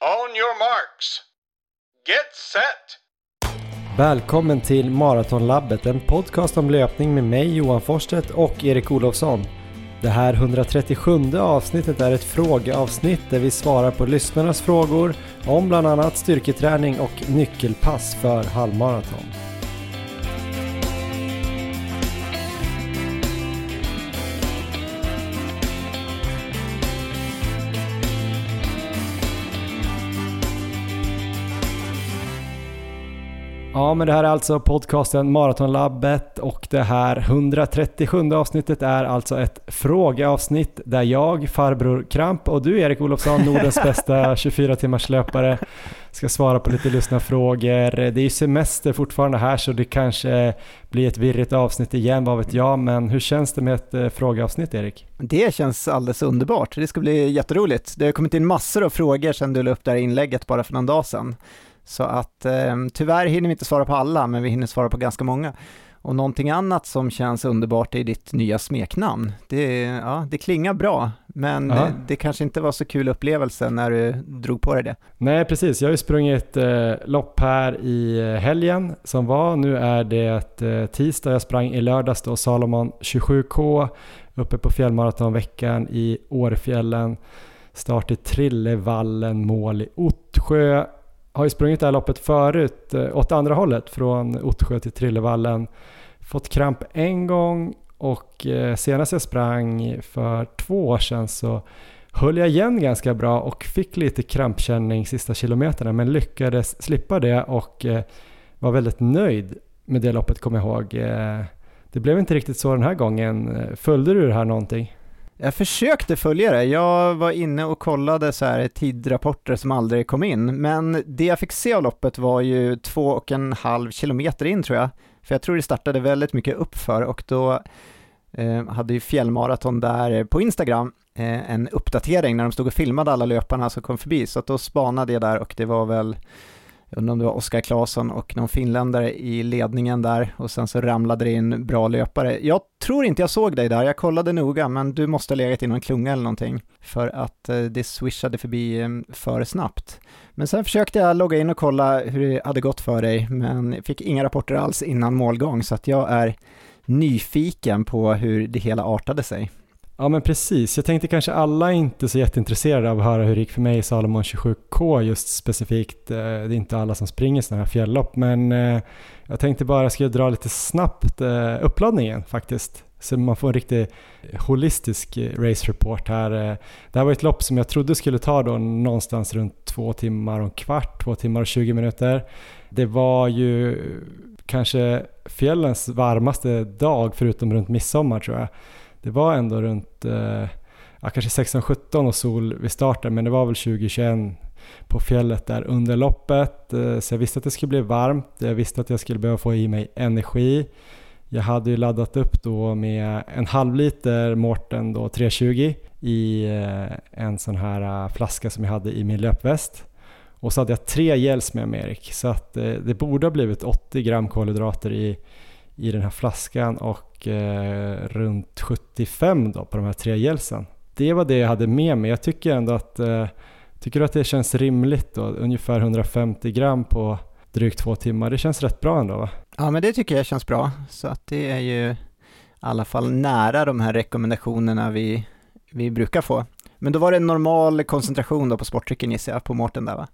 On your marks. Get set! Välkommen till Maratonlabbet, en podcast om löpning med mig Johan Forsstedt och Erik Olofsson. Det här 137 avsnittet är ett frågeavsnitt där vi svarar på lyssnarnas frågor om bland annat styrketräning och nyckelpass för halvmaraton. Ja, men det här är alltså podcasten Maratonlabbet och det här 137 avsnittet är alltså ett frågeavsnitt där jag, farbror Kramp och du Erik Olofsson, Nordens bästa 24 timmars löpare, ska svara på lite lyssnarfrågor. Det är ju semester fortfarande här så det kanske blir ett virrigt avsnitt igen, vad vet jag, men hur känns det med ett eh, frågeavsnitt Erik? Det känns alldeles underbart. Det ska bli jätteroligt. Det har kommit in massor av frågor sedan du la upp det här inlägget bara för någon dag sedan. Så att eh, tyvärr hinner vi inte svara på alla, men vi hinner svara på ganska många. Och någonting annat som känns underbart är ditt nya smeknamn. Det, ja, det klingar bra, men det, det, kanske inte var så kul upplevelse när du drog på dig det. Nej, precis. Jag har ju sprungit eh, lopp här i eh, helgen som var. Nu är det eh, tisdag. Jag sprang i lördags då Salomon 27K uppe på fjällmaratonveckan i Årfjällen. Start i Trillevallen, mål i Ottsjö har ju sprungit det här loppet förut eh, åt andra hållet från Ottsjö till Trillevallen. Fått kramp en gång och eh, senast jag sprang för två år sedan så höll jag igen ganska bra och fick lite krampkänning sista kilometerna men lyckades slippa det och eh, var väldigt nöjd med det loppet kommer jag ihåg. Det blev inte riktigt så den här gången. Följde du det här någonting? Jag försökte följa det. Jag var inne och kollade så här tidrapporter som aldrig kom in, men det jag fick se av loppet var ju två och en halv kilometer in tror jag. För jag tror det startade väldigt mycket uppför och då eh, hade ju Fjällmaraton där på Instagram eh, en uppdatering när de stod och filmade alla löparna som kom förbi, så att då spanade jag där och det var väl undrar om det var Oskar Claesson och någon finländare i ledningen där och sen så ramlade det in bra löpare. Jag tror inte jag såg dig där, jag kollade noga, men du måste ha legat i någon klunga eller någonting för att eh, det swishade förbi eh, för snabbt. Men sen försökte jag logga in och kolla hur det hade gått för dig, men fick inga rapporter alls innan målgång, så att jag är nyfiken på hur det hela artade sig. Ja men precis, jag tänkte kanske alla är inte så jätteintresserade av att höra hur det gick för mig i Salomon 27K just specifikt. Eh, det är inte alla som springer sådana här fjällopp men eh, jag tänkte bara jag skulle dra lite snabbt eh, uppladdningen faktiskt. Så man får en riktig holistisk race report här. Det här var ett lopp som jag trodde skulle ta då någonstans runt två timmar och en kvart, två timmar och 20 minuter. Det var ju kanske fjällens varmaste dag förutom runt midsommar tror jag det var ändå runt eh, ja, kanske 16-17 och sol vid starten men det var väl 2021 på fjället där under loppet. Eh, så jag visste att det skulle bli varmt, jag visste att jag skulle behöva få i mig energi. Jag hade ju laddat upp då med en halv liter Mårten då 320 i eh, en sån här uh, flaska som jag hade i min löpväst. Och så hade jag tre gels med mig Erik, så att eh, det borde ha blivit 80 gram kolhydrater i, i den här flaskan och eh, runt 75 då på de här tre gelsen. Det var det jag hade med mig. Jag tycker ändå att, eh, tycker att det känns rimligt då, ungefär 150 gram på drygt två timmar. Det känns rätt bra ändå va? Ja men det tycker jag känns bra. Så att det är ju i alla fall nära de här rekommendationerna vi, vi brukar få. Men då var det en normal koncentration då på sportdrycken gissar jag, på Mårten där va?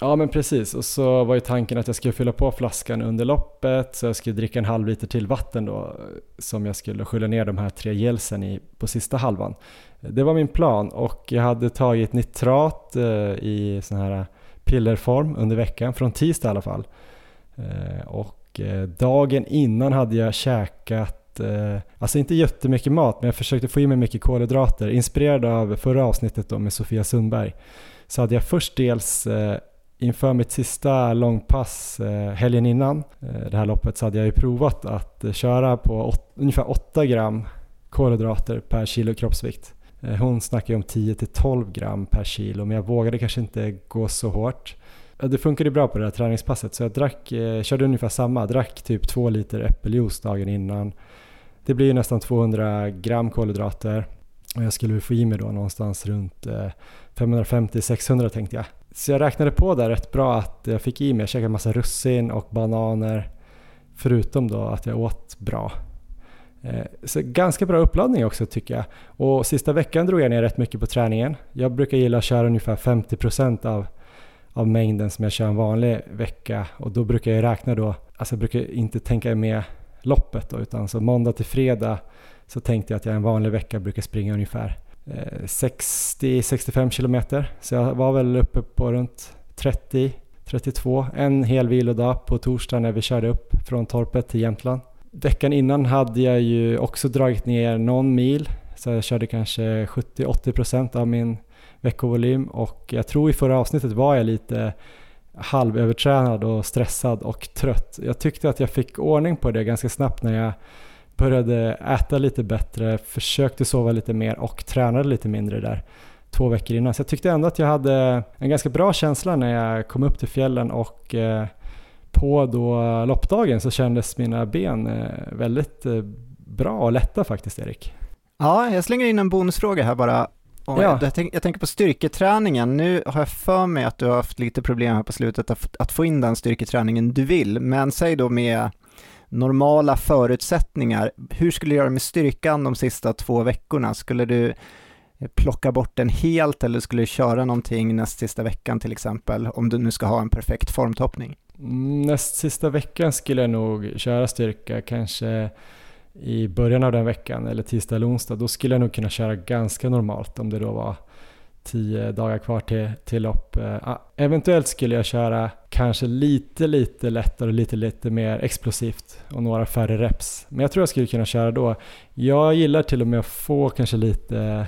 Ja men precis, och så var ju tanken att jag skulle fylla på flaskan under loppet så jag skulle dricka en halv liter till vatten då som jag skulle skölja ner de här tre gelsen i på sista halvan. Det var min plan och jag hade tagit nitrat eh, i sån här pillerform under veckan, från tisdag i alla fall. Eh, och eh, dagen innan hade jag käkat eh, alltså inte jättemycket mat, men jag försökte få i mig mycket kolhydrater. Inspirerad av förra avsnittet då med Sofia Sundberg. Så hade jag först dels eh, inför mitt sista långpass eh, helgen innan eh, det här loppet så hade jag ju provat att eh, köra på åt, ungefär 8 gram kolhydrater per kilo kroppsvikt. Eh, hon snackar ju om 10-12 gram per kilo men jag vågade kanske inte gå så hårt. Det funkade bra på det här träningspasset så jag drack, eh, körde ungefär samma, drack typ 2 liter äppeljuice dagen innan det blir ju nästan 200 gram kolhydrater och jag skulle få i mig då någonstans runt eh, 550-600 tänkte jag. Så jag räknade på där rätt bra att jag fick i mig, jag käkade massa russin och bananer förutom då att jag åt bra. Eh, så ganska bra uppladdning också tycker jag. Och sista veckan drog jag ner rätt mycket på träningen. Jag brukar gilla att köra ungefär 50% av, av mängden som jag kör en vanlig vecka och då brukar jag räkna då, alltså jag brukar inte tänka med loppet då, utan så måndag till fredag så tänkte jag att jag en vanlig vecka brukar springa ungefär eh, 60-65 kilometer. Så jag var väl uppe på runt 30 32, en hel vilodag på torsdag när vi körde upp från torpet till Jämtland. Veckan innan hade jag ju också dragit ner någon mil, så jag körde kanske 70-80% av min veckovolym och jag tror i förra avsnittet var jag lite halvövertränad och stressad och trött. Jag tyckte att jag fick ordning på det ganska snabbt när jag började äta lite bättre, försökte sova lite mer och tränade lite mindre där två veckor innan. Så jag tyckte ändå att jag hade en ganska bra känsla när jag kom upp till fjällen och eh, på då loppdagen så kändes mina ben eh, väldigt eh, bra och lätta faktiskt Erik. Ja, jag slänger in en bonusfråga här bara. Ja. Jag, tänk, jag, tänker på styrketräningen. Nu har jag för mig att du har haft lite problem här på slutet att, att få in den styrketräningen du vill, men säg då med normala förutsättningar, hur skulle du göra med styrkan de sista två veckorna? Skulle du plocka bort den helt eller skulle du köra någonting näst sista veckan till exempel, om du nu ska ha en perfekt formtoppning? Mm, näst sista veckan skulle jag nog köra styrka, kanske i början av den veckan eller tisdag eller onsdag. Då skulle jag nog kunna köra ganska normalt om det då var tio dagar kvar till, till lopp. Uh, eventuellt skulle jag köra kanske lite, lite lättare och lite, lite mer explosivt och några färre reps. Men jag tror jag skulle kunna köra då. Jag gillar till och med att få kanske lite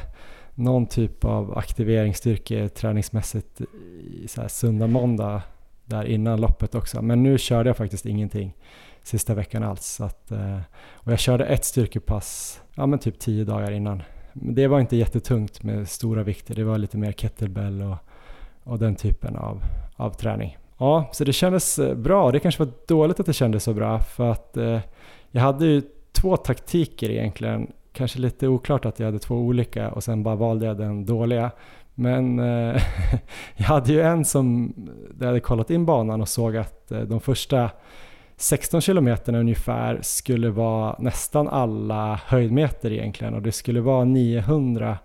någon typ av aktiveringsstyrka träningsmässigt i så här söndag, måndag där innan loppet också. Men nu körde jag faktiskt ingenting sista veckan alls. Så att, eh, och jag körde ett styrkepass, ja men typ tio dagar innan. Men det var inte jättetungt med stora vikter, det var lite mer kettlebell och, och den typen av, av träning. Ja, så det kändes eh, bra. Det kanske var dåligt att det kändes så bra för att eh, jag hade ju två taktiker egentligen kanske lite oklart att jag hade två olika och sen bara valde jag den dåliga. Men eh, jag hade ju en som, där jag hade kollat in banan och såg att eh, de första 16 kilometerna ungefär skulle vara nästan alla höjdmeter egentligen och det skulle vara 900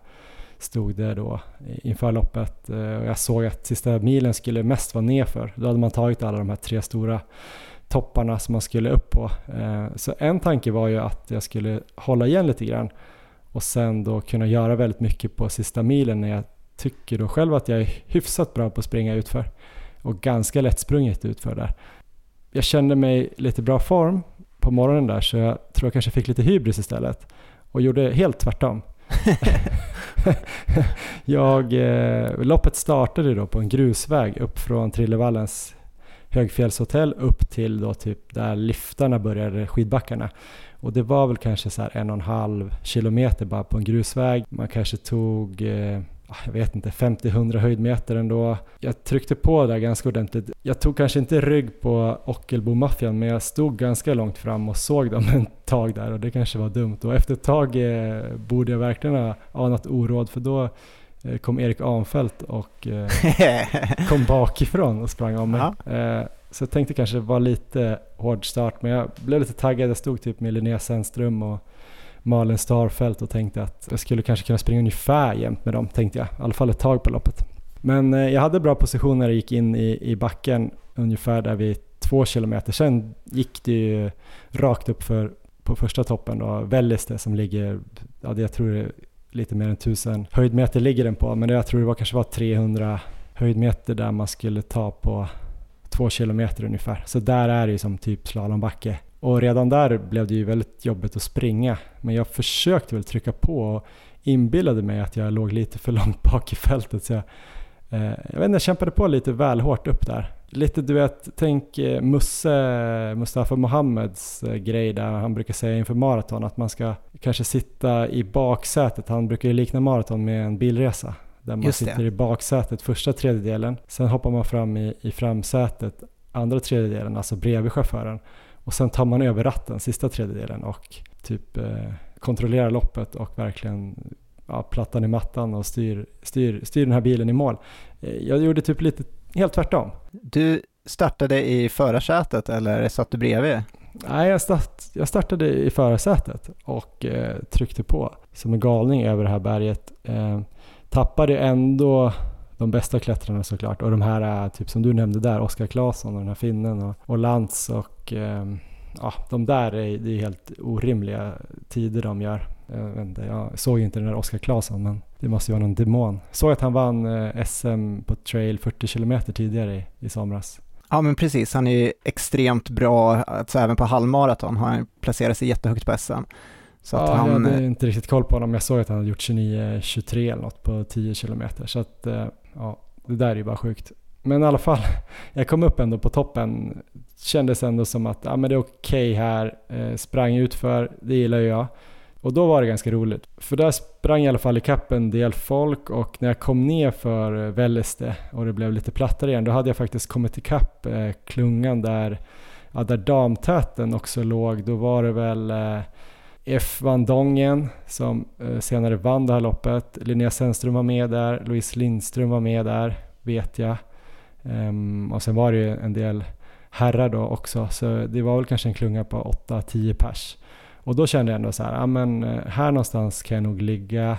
stod det då inför loppet eh, och jag såg att sista milen skulle mest vara nerför. Då hade man tagit alla de här tre stora topparna som man skulle upp på. Eh, så en tanke var ju att jag skulle hålla igen lite grann och sen då kunna göra väldigt mycket på sista milen när jag tycker då själv att jag är hyfsat bra på att springa utför och ganska lättsprunget utför där. Jag kände mig lite bra form på morgonen där så jag tror jag kanske fick lite hybris istället och gjorde helt tvärtom. jag, eh, loppet startade då på en grusväg upp från Trillevallens högfjällshotell upp till då typ där liftarna började, skidbackarna. Och det var väl kanske så en och en halv kilometer bara på en grusväg. Man kanske tog eh, jag vet inte, 50-100 höjdmeter ändå. Jag tryckte på där ganska ordentligt. Jag tog kanske inte rygg på Ockelbo-maffian men jag stod ganska långt fram och såg dem ett tag där och det kanske var dumt. Och efter ett tag eh, borde jag verkligen ha anat oråd för då Eh, kom Erik Anfält och eh, kom bakifrån och sprang om mig. Eh, så jag tänkte kanske vara lite hård start, men jag blev lite taggad. Jag stod typ med Linnea Sandström och Malin Starfelt och tänkte att jag skulle kanske kunna springa ungefär jämt med dem, tänkte jag. I alla fall ett tag på loppet. Men eh, jag hade bra position när jag gick in i, i backen, ungefär där vid två kilometer. Sen gick det ju rakt upp för på första toppen då, Välliste som ligger, ja, jag tror det är lite mer än 1000 höjdmeter ligger den på, men jag tror det var kanske var 300 höjdmeter där man skulle ta på två kilometer ungefär. Så där är det ju som typ slalombacke. Och redan där blev det ju väldigt jobbigt att springa. Men jag försökte väl trycka på och inbillade mig att jag låg lite för långt bak i fältet. Så jag, eh, jag vet inte, jag kämpade på lite väl hårt upp där lite du vet, tänk eh, Musse, Mustafa Mohammeds eh, grej där han brukar säga inför maraton att man ska kanske sitta i baksätet. Han brukar ju likna maraton med en bilresa. Där man sitter i baksätet första tredjedelen, sen hoppar man fram i, i framsätet andra tredjedelen, alltså bredvid chauffören. Och sen tar man över ratten sista tredjedelen och typ eh, kontrollerar loppet och verkligen ja, plattan i mattan och styr, styr, styr den här bilen i mål. Eh, jag gjorde typ lite helt tvärtom. Du startade i förarsätet eller satt du bredvid? Nej, jag, start, jag startade i förarsätet och eh, tryckte på som en galning över det här berget. Eh, tappade ändå de bästa klättrarna såklart och de här, typ som du nämnde där, Oskar Claesson och den här finnen och, och Lantz och eh, ja, de där är, det är helt orimliga tider de gör. Jag, inte, jag såg inte den där Oskar Claesson men det måste ju vara någon demon. Såg att han vann eh, SM på trail 40 km tidigare i, i somras. Ja men precis, han är extremt bra, alltså även på halvmaraton har han placerat sig jättehögt på SM. Så ja, han, jag hade inte riktigt koll på honom. Jag såg att han hade gjort 29-23 eller något på 10 km. Så att, eh, ja, det där är ju bara sjukt. Men i alla fall, jag kom upp ändå på toppen. Kändes ändå som att ja, men det är okej okay här. Eh, sprang utför, det gillar ju jag. Och då var det ganska roligt. För där sprang i alla fall ikapp en del folk och när jag kom ner för eh, Välleste och det blev lite plattare igen, då hade jag faktiskt kommit ikapp eh, klungan där, ja, där damtäten också låg. Då var det väl eh, F. Van Dongen som eh, senare vann det här loppet. Linnea Sennström var med där, Louise Lindström var med där, vet jag. Ehm, och sen var det ju en del herrar då också, så det var väl kanske en klunga på 8-10 pers. Och då kände jag ändå så här, ja men eh, här någonstans kan jag nog ligga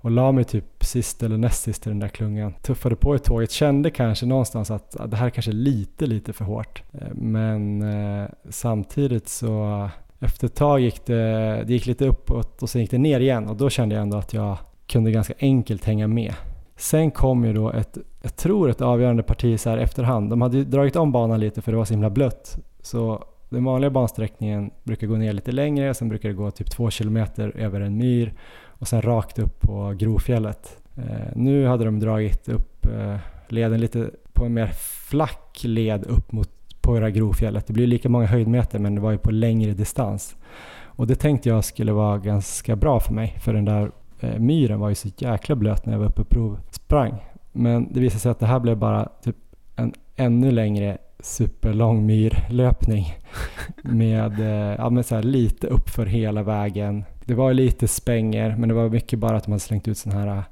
och la mig typ sist eller näst sist i den där klungan. Tuffade på i tåget, kände kanske någonstans att det här kanske är lite, lite för hårt. Eh, men eh, samtidigt så efter ett tag gick det, det gick lite uppåt och sen gick det ner igen och då kände jag ändå att jag kunde ganska enkelt hänga med. Sen kom ju då ett, jag tror ett avgörande parti så här efterhand. De hade ju dragit om banan lite för det var så himla blött. Så den vanliga bansträckningen brukar gå ner lite längre, sen brukar det gå typ två kilometer över en myr och sen rakt upp på Grovfjället. Eh, nu hade de dragit upp eh, leden lite på en mer flack led upp mot på det här Grovfjället. Det blir lika många höjdmeter men det var ju på längre distans. Och det tänkte jag skulle vara ganska bra för mig för den där eh, myren var ju så jäkla blöt när jag var uppe och provsprang. Men det visade sig att det här blev bara typ en ännu längre superlång myrlöpning med, eh, ja, med så lite uppför hela vägen. Det var lite spänger men det var mycket bara att man slängt ut sån här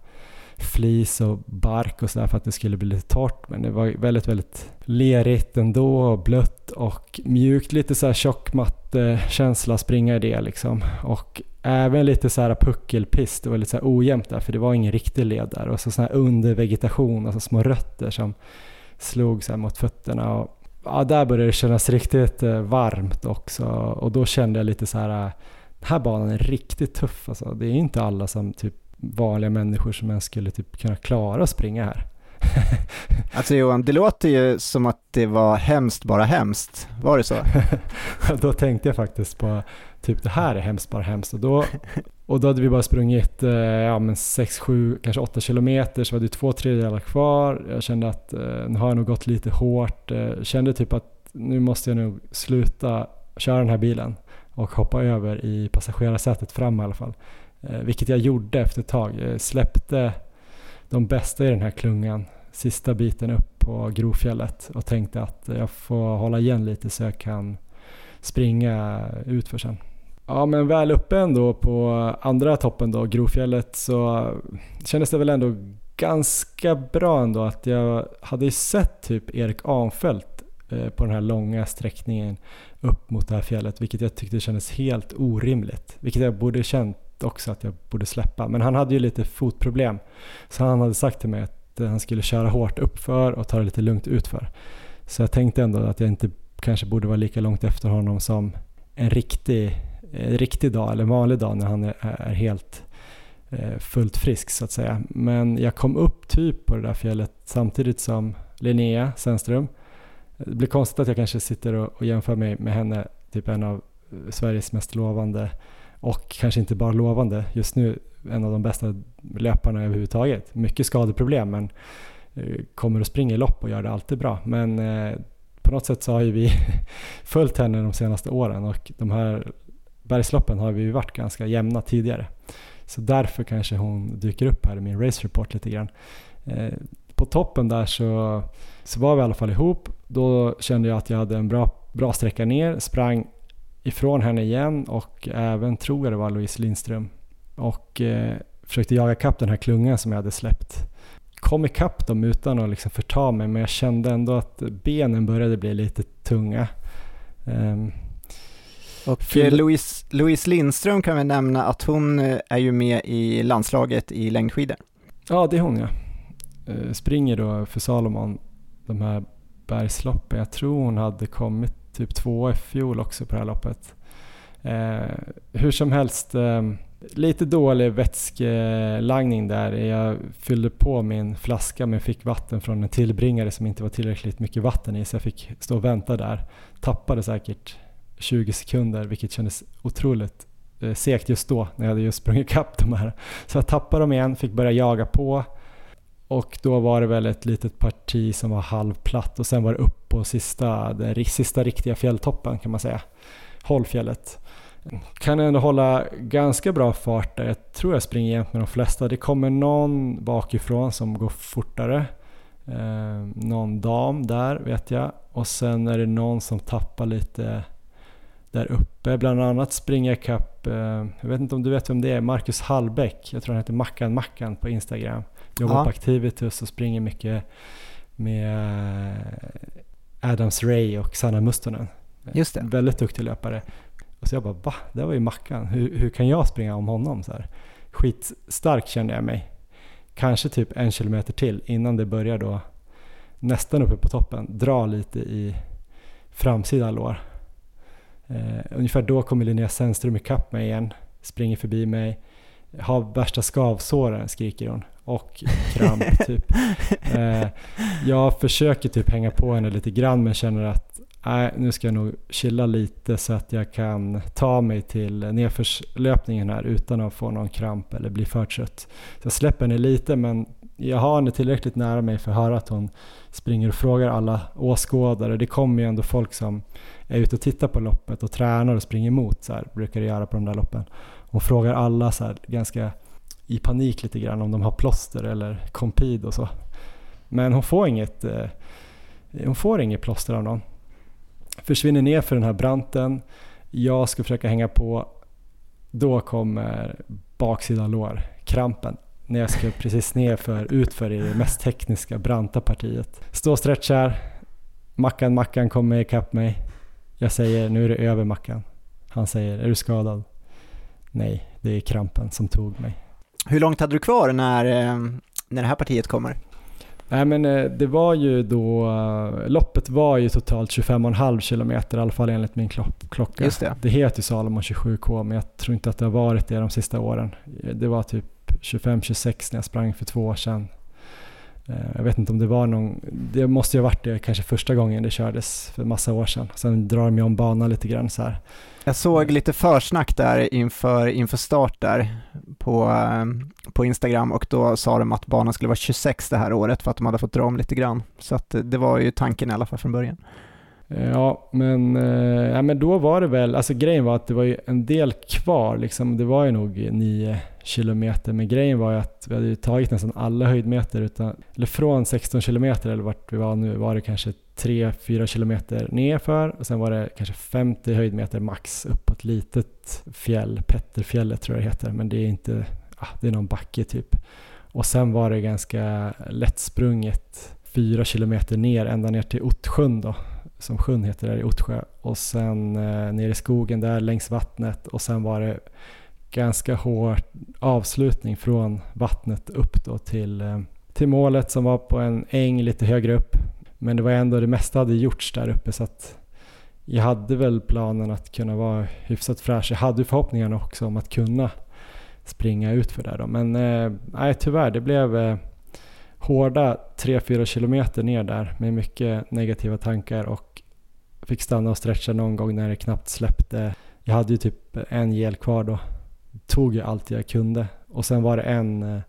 flis och bark och sådär för att det skulle bli lite torrt. Men det var väldigt, väldigt lerigt ändå, och blött och mjukt. Lite så här tjockmattekänsla springa i det liksom. Och även lite så här puckelpiss, det var lite så här ojämnt där för det var ingen riktig led där. Och så sån här undervegetation, alltså små rötter som slog så mot fötterna. Och, ja, där började det kännas riktigt eh, varmt också och då kände jag lite så här eh, den här banan är riktigt tuff alltså. Det är inte alla som typ vanliga människor som ens skulle typ kunna klara att springa här. alltså Johan, det låter ju som att det var hemskt bara hemskt. Var det så? då tänkte jag faktiskt på typ det här är hemskt bara hemskt och då, och då hade vi bara sprungit eh, ja, 6, 7, kanske 8 kilometer så var det två tredjedelar kvar. Jag kände att eh, nu har jag nog gått lite hårt. Eh, kände typ att nu måste jag nog sluta köra den här bilen och hoppa över i passagerarsätet fram i alla fall. Eh, vilket jag gjorde efter ett tag. Jag släppte de bästa i den här klungan sista biten upp på Grovfjället och tänkte att eh, jag får hålla igen lite så jag kan springa ut för sen. Ja men väl uppe ändå på andra toppen då, Grovfjället, så kändes det väl ändå ganska bra ändå att jag hade ju sett typ Erik Ahnfeldt på den här långa sträckningen upp mot det här fjället, vilket jag tyckte kändes helt orimligt. Vilket jag borde känt också att jag borde släppa. Men han hade ju lite fotproblem. Så han hade sagt till mig att eh, han skulle köra hårt uppför och ta det lite lugnt utför. Så jag tänkte ändå att jag inte kanske borde vara lika långt efter honom som en riktig, en riktig dag eller vanlig dag när han är, är helt eh, fullt frisk så att säga. Men jag kom upp typ på det där fjället samtidigt som Linnea Sennström. Det blir konstigt att jag kanske sitter och, och jämför mig med henne, typ en av Sveriges mest lovande och kanske inte bara lovande. Just nu en av de bästa löparna överhuvudtaget. Mycket skadeproblem men eh, kommer att springa i lopp och gör det alltid bra. Men eh, på något sätt så har ju vi följt henne de senaste åren och de här bergsloppen har vi ju varit ganska jämna tidigare. Så därför kanske hon dyker upp här i min race report lite grann. Eh, på toppen där så, så var vi i alla fall ihop. Då kände jag att jag hade en bra, bra sträcka ner, sprang ifrån henne igen och även tror jag det var Louise Lindström. Och eh, försökte jaga kapp den här klungan som jag hade släppt. Kom ikapp dem utan att liksom förta mig men jag kände ändå att benen började bli lite tunga. Um, och Fyll... Louise, Louise Lindström kan vi nämna att hon är ju med i landslaget i längdskidor. Ja, det är hon ja. Springer då för Salomon de här bergsloppen. Jag tror hon hade kommit typ två i fjol också på det här loppet. Eh, hur som helst, eh, lite dålig vätskelagning där. Jag fyllde på min flaska men fick vatten från en tillbringare som inte var tillräckligt mycket vatten i så jag fick stå och vänta där. Tappade säkert 20 sekunder vilket kändes otroligt eh, segt just då när jag hade just sprungit ikapp de här. Så jag tappade dem igen, fick börja jaga på. Och då var det väl ett litet parti som var halvplatt och sen var det upp på sista, den sista riktiga fjälltoppen kan man säga. Hållfjället. Kan ändå hålla ganska bra fart där. Jag tror jag springer jämt med de flesta. Det kommer någon bakifrån som går fortare. Eh, någon dam där vet jag. Och sen är det någon som tappar lite där uppe. Bland annat springer jag ikapp, eh, jag vet inte om du vet vem det är, Marcus Hallbäck. Jag tror han heter Mackan Mackan på Instagram. Jobbar ja. på Activitus och springer mycket med Adams Ray och Sanna Mustonen. Just det. Väldigt duktig löpare. Och så jag bara va? Det var ju Mackan. Hur, hur kan jag springa om honom? Så här. Skitstark kände jag mig. Kanske typ en kilometer till innan det börjar då nästan uppe på toppen dra lite i framsida lår. Eh, ungefär då kommer Linnea Sennström ikapp mig igen, springer förbi mig, har värsta skavsåren skriker hon och kramp typ. Eh, jag försöker typ hänga på henne lite grann men känner att nej, nu ska jag nog chilla lite så att jag kan ta mig till nedförslöpningen här utan att få någon kramp eller bli för trött. Så jag släpper henne lite men jag har henne tillräckligt nära mig för att höra att hon springer och frågar alla åskådare. Det kommer ju ändå folk som är ute och tittar på loppet och tränar och springer emot, så här, brukar det göra på de där loppen. Hon frågar alla så här, ganska i panik lite grann om de har plåster eller Compid och så. Men hon får inget, eh, hon får inget plåster av någon. Försvinner ner för den här branten, jag ska försöka hänga på, då kommer baksida lår, krampen när jag ska precis ner för utför i det mest tekniska branta partiet. Stå och stretchar, Mackan Mackan kommer ikapp mig. Jag säger nu är det över Mackan. Han säger är du skadad? Nej, det är krampen som tog mig. Hur långt hade du kvar när, eh, när det här partiet kommer? Nej men eh, det var ju då, eh, loppet var ju totalt 25,5 kilometer i alla fall enligt min klocka. Just det. det heter ju Salomon 27K men jag tror inte att det har varit det de sista åren. Det var typ 25-26 när jag sprang för två år sedan. Jag vet inte om det var någon, det måste ju ha varit det kanske första gången det kördes för massa år sedan. Sen drar de ju om banan lite grann så här. Jag såg lite försnack där inför, inför start där på, eh, på Instagram och då sa de att banan skulle vara 26 det här året för att de hade fått dra om lite grann. Så att det var ju tanken i alla fall från början. Ja, men, eh, ja, men då var det väl, alltså grejen var att det var ju en del kvar liksom. Det var ju nog 9 kilometer, men grejen var ju att vi hade ju tagit nästan alla höjdmeter, utan, eller från 16 kilometer eller vart vi var nu var det kanske 3-4 kilometer nerför och sen var det kanske 50 höjdmeter max upp på ett litet fjäll, Petterfjället tror jag det heter, men det är inte, ah, det är någon backe typ. Och sen var det ganska lättsprunget 4 kilometer ner ända ner till Ottsjön då, som sjön heter där i Ottsjö och sen eh, ner i skogen där längs vattnet och sen var det ganska hård avslutning från vattnet upp då till, eh, till målet som var på en äng lite högre upp. Men det var ändå det mesta hade gjorts där uppe så att jag hade väl planen att kunna vara hyfsat fräsch. Jag hade förhoppningarna också om att kunna springa ut för det då. Men eh, nej, tyvärr, det blev eh, hårda 3-4 kilometer ner där med mycket negativa tankar och fick stanna och stretcha någon gång när det knappt släppte. Jag hade ju typ en gel kvar då tog jag allt jag kunde. Och sen var det en eh,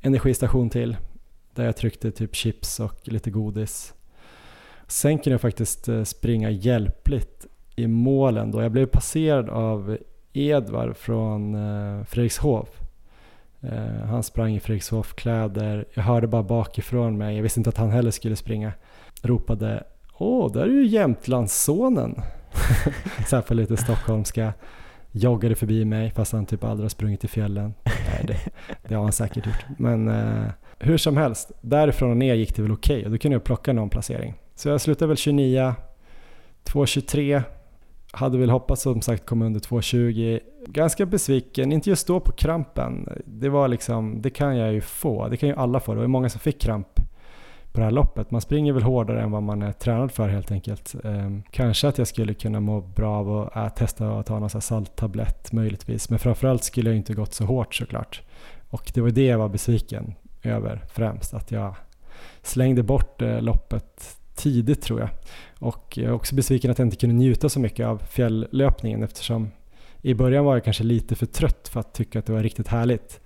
energistation till där jag tryckte typ chips och lite godis. Sen kunde jag faktiskt eh, springa hjälpligt i målen då. Jag blev passerad av Edvard från eh, Fredrikshof. Eh, han sprang i Fredrikshof-kläder. Jag hörde bara bakifrån mig, jag visste inte att han heller skulle springa. Ropade Åh, där är ju Jämtlandssonen! så här på lite stockholmska joggade förbi mig fast han typ aldrig har sprungit i fjällen. Nej, det, det har han säkert gjort. Men eh, hur som helst, därifrån och ner gick det väl okej okay, och då kunde jag plocka någon placering. Så jag slutade väl 29, 2.23, hade väl hoppats som sagt komma under 2.20. Ganska besviken, inte just då på krampen. Det var liksom, det kan jag ju få, det kan ju alla få. Det var många som fick kramp på det här loppet. Man springer väl hårdare än vad man är tränad för helt enkelt. Ehm, kanske att jag skulle kunna må bra av att äh, testa att ta någon salttablett möjligtvis. Men framförallt skulle jag inte gått så hårt såklart. Och det var det jag var besviken över främst. Att jag slängde bort eh, loppet tidigt tror jag. Och jag är också besviken att jag inte kunde njuta så mycket av fjälllöpningen eftersom i början var jag kanske lite för trött för att tycka att det var riktigt härligt.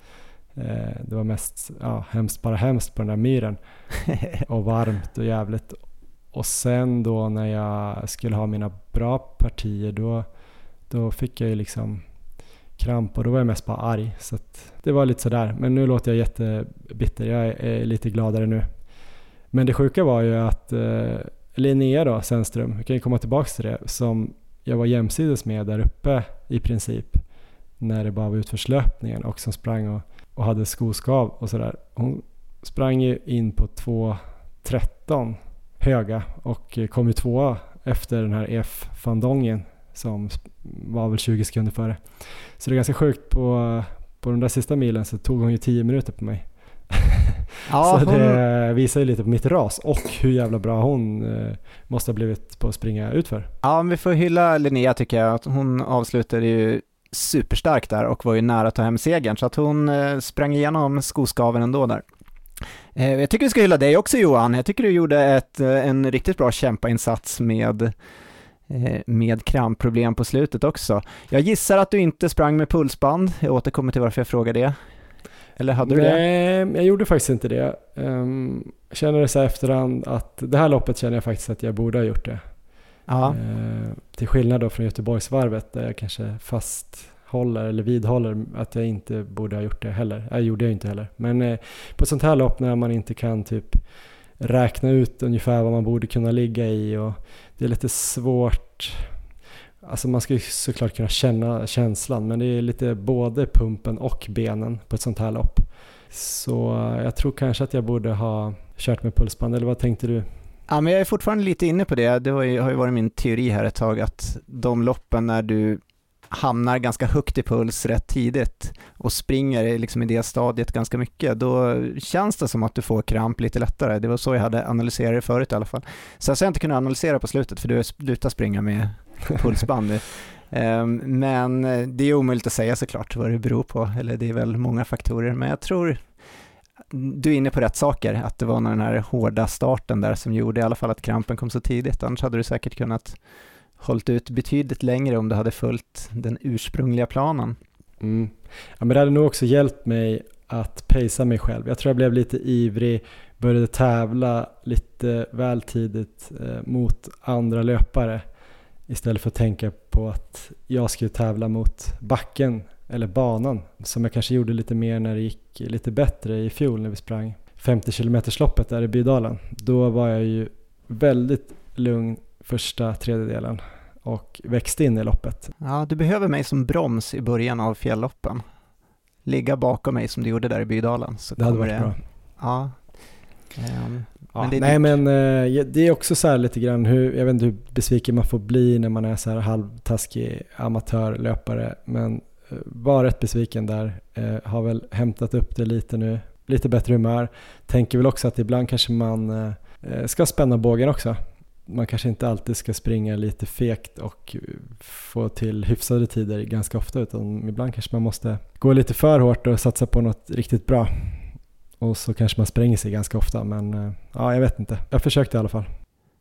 Eh, det var mest ja, hemskt, bara hemskt på den där myren och varmt och jävligt. Och sen då när jag skulle ha mina bra partier då, då fick jag ju liksom kramp och då var jag mest bara arg. Så det var lite sådär. Men nu låter jag jättebitter. Jag är lite gladare nu. Men det sjuka var ju att eh, Linnea då, Sennström, vi kan ju komma tillbaka till det, som jag var jämsides med där uppe i princip när det bara var utförslöpningen och som sprang och, och hade skoskav och sådär. Hon sprang ju in på 2.13 höga och kom ju tvåa efter den här EF-fandongen som var väl 20 sekunder före. Så det är ganska sjukt på, på den där sista milen så tog hon ju 10 minuter på mig. Ja, så det visar ju lite på mitt ras och hur jävla bra hon eh, måste ha blivit på att springa utför. Ja, men vi får hylla Linnea tycker jag. Hon avslutade ju superstark där och var ju nära att ta hem segern så att hon eh, sprang igenom skoskaven ändå där. Eh, jag tycker vi ska hylla dig också Johan. Jag tycker du gjorde ett, eh, en riktigt bra kämpainsats med eh, med krampproblem på slutet också. Jag gissar att du inte sprang med pulsband. Jag återkommer till varför jag frågar det. Eller hade du Nej, det? Nej, jag gjorde faktiskt inte det. Jag känner det så här efterhand att det här loppet känner jag faktiskt att jag borde ha gjort det. Ja. Eh, till skillnad då från Göteborgsvarvet där jag kanske fasthåller eller vidhåller att jag inte borde ha gjort det heller. Jag gjorde jag inte heller. Men eh, på ett sånt här lopp när man inte kan typ räkna ut ungefär vad man borde kunna ligga i och det är lite svårt Alltså man ska ju såklart kunna känna känslan men det är lite både pumpen och benen på ett sånt här lopp. Så jag tror kanske att jag borde ha kört med pulsband, eller vad tänkte du? Ja, men jag är fortfarande lite inne på det. Det har ju, varit min teori här ett tag att de loppen när du hamnar ganska högt i puls rätt tidigt och springer liksom i det stadiet ganska mycket, då känns det som att du får kramp lite lättare. Det var så jag hade analyserat det förut i alla fall. Sen så har jag inte kunnat analysera på slutet för du har slutat springa med pulsband. Ehm, men det är omöjligt att säga såklart vad det beror på, eller det är väl många faktorer, men jag tror du är inne på rätt saker, att det var den här hårda starten där som gjorde i alla fall att krampen kom så tidigt, annars hade du säkert kunnat hållit ut betydligt längre om du hade följt den ursprungliga planen. Mm. Ja, men det hade nog också hjälpt mig att pacea mig själv. Jag tror jag blev lite ivrig, började tävla lite väl tidigt eh, mot andra löpare istället för att tänka på att jag skulle tävla mot backen eller banan som jag kanske gjorde lite mer när det gick lite bättre i fjol när vi sprang 50 km loppet där i Bydalen. Då var jag ju väldigt lugn första tredjedelen och växte in i loppet. Ja, du behöver mig som broms i början av fjälloppen. Ligga bakom mig som du gjorde där i Bydalen. Så det hade varit det, bra. Ja. Um, ja, men nej men uh, det är också så här lite grann hur, jag vet inte hur besviken man får bli när man är så här halvtaskig amatörlöpare. Men Eh, var rätt besviken där. Eh, har väl hämtat upp det lite nu. Lite bättre humör. Tänker väl också att ibland kanske man eh, ska spänna bågen också man kanske inte alltid ska springa lite fekt och få till hyfsade tider ganska ofta utan ibland kanske man måste gå lite för hårt och satsa på något riktigt bra. Och så kanske man spränger sig ganska ofta men ja, jag vet inte. Jag försökte i alla fall.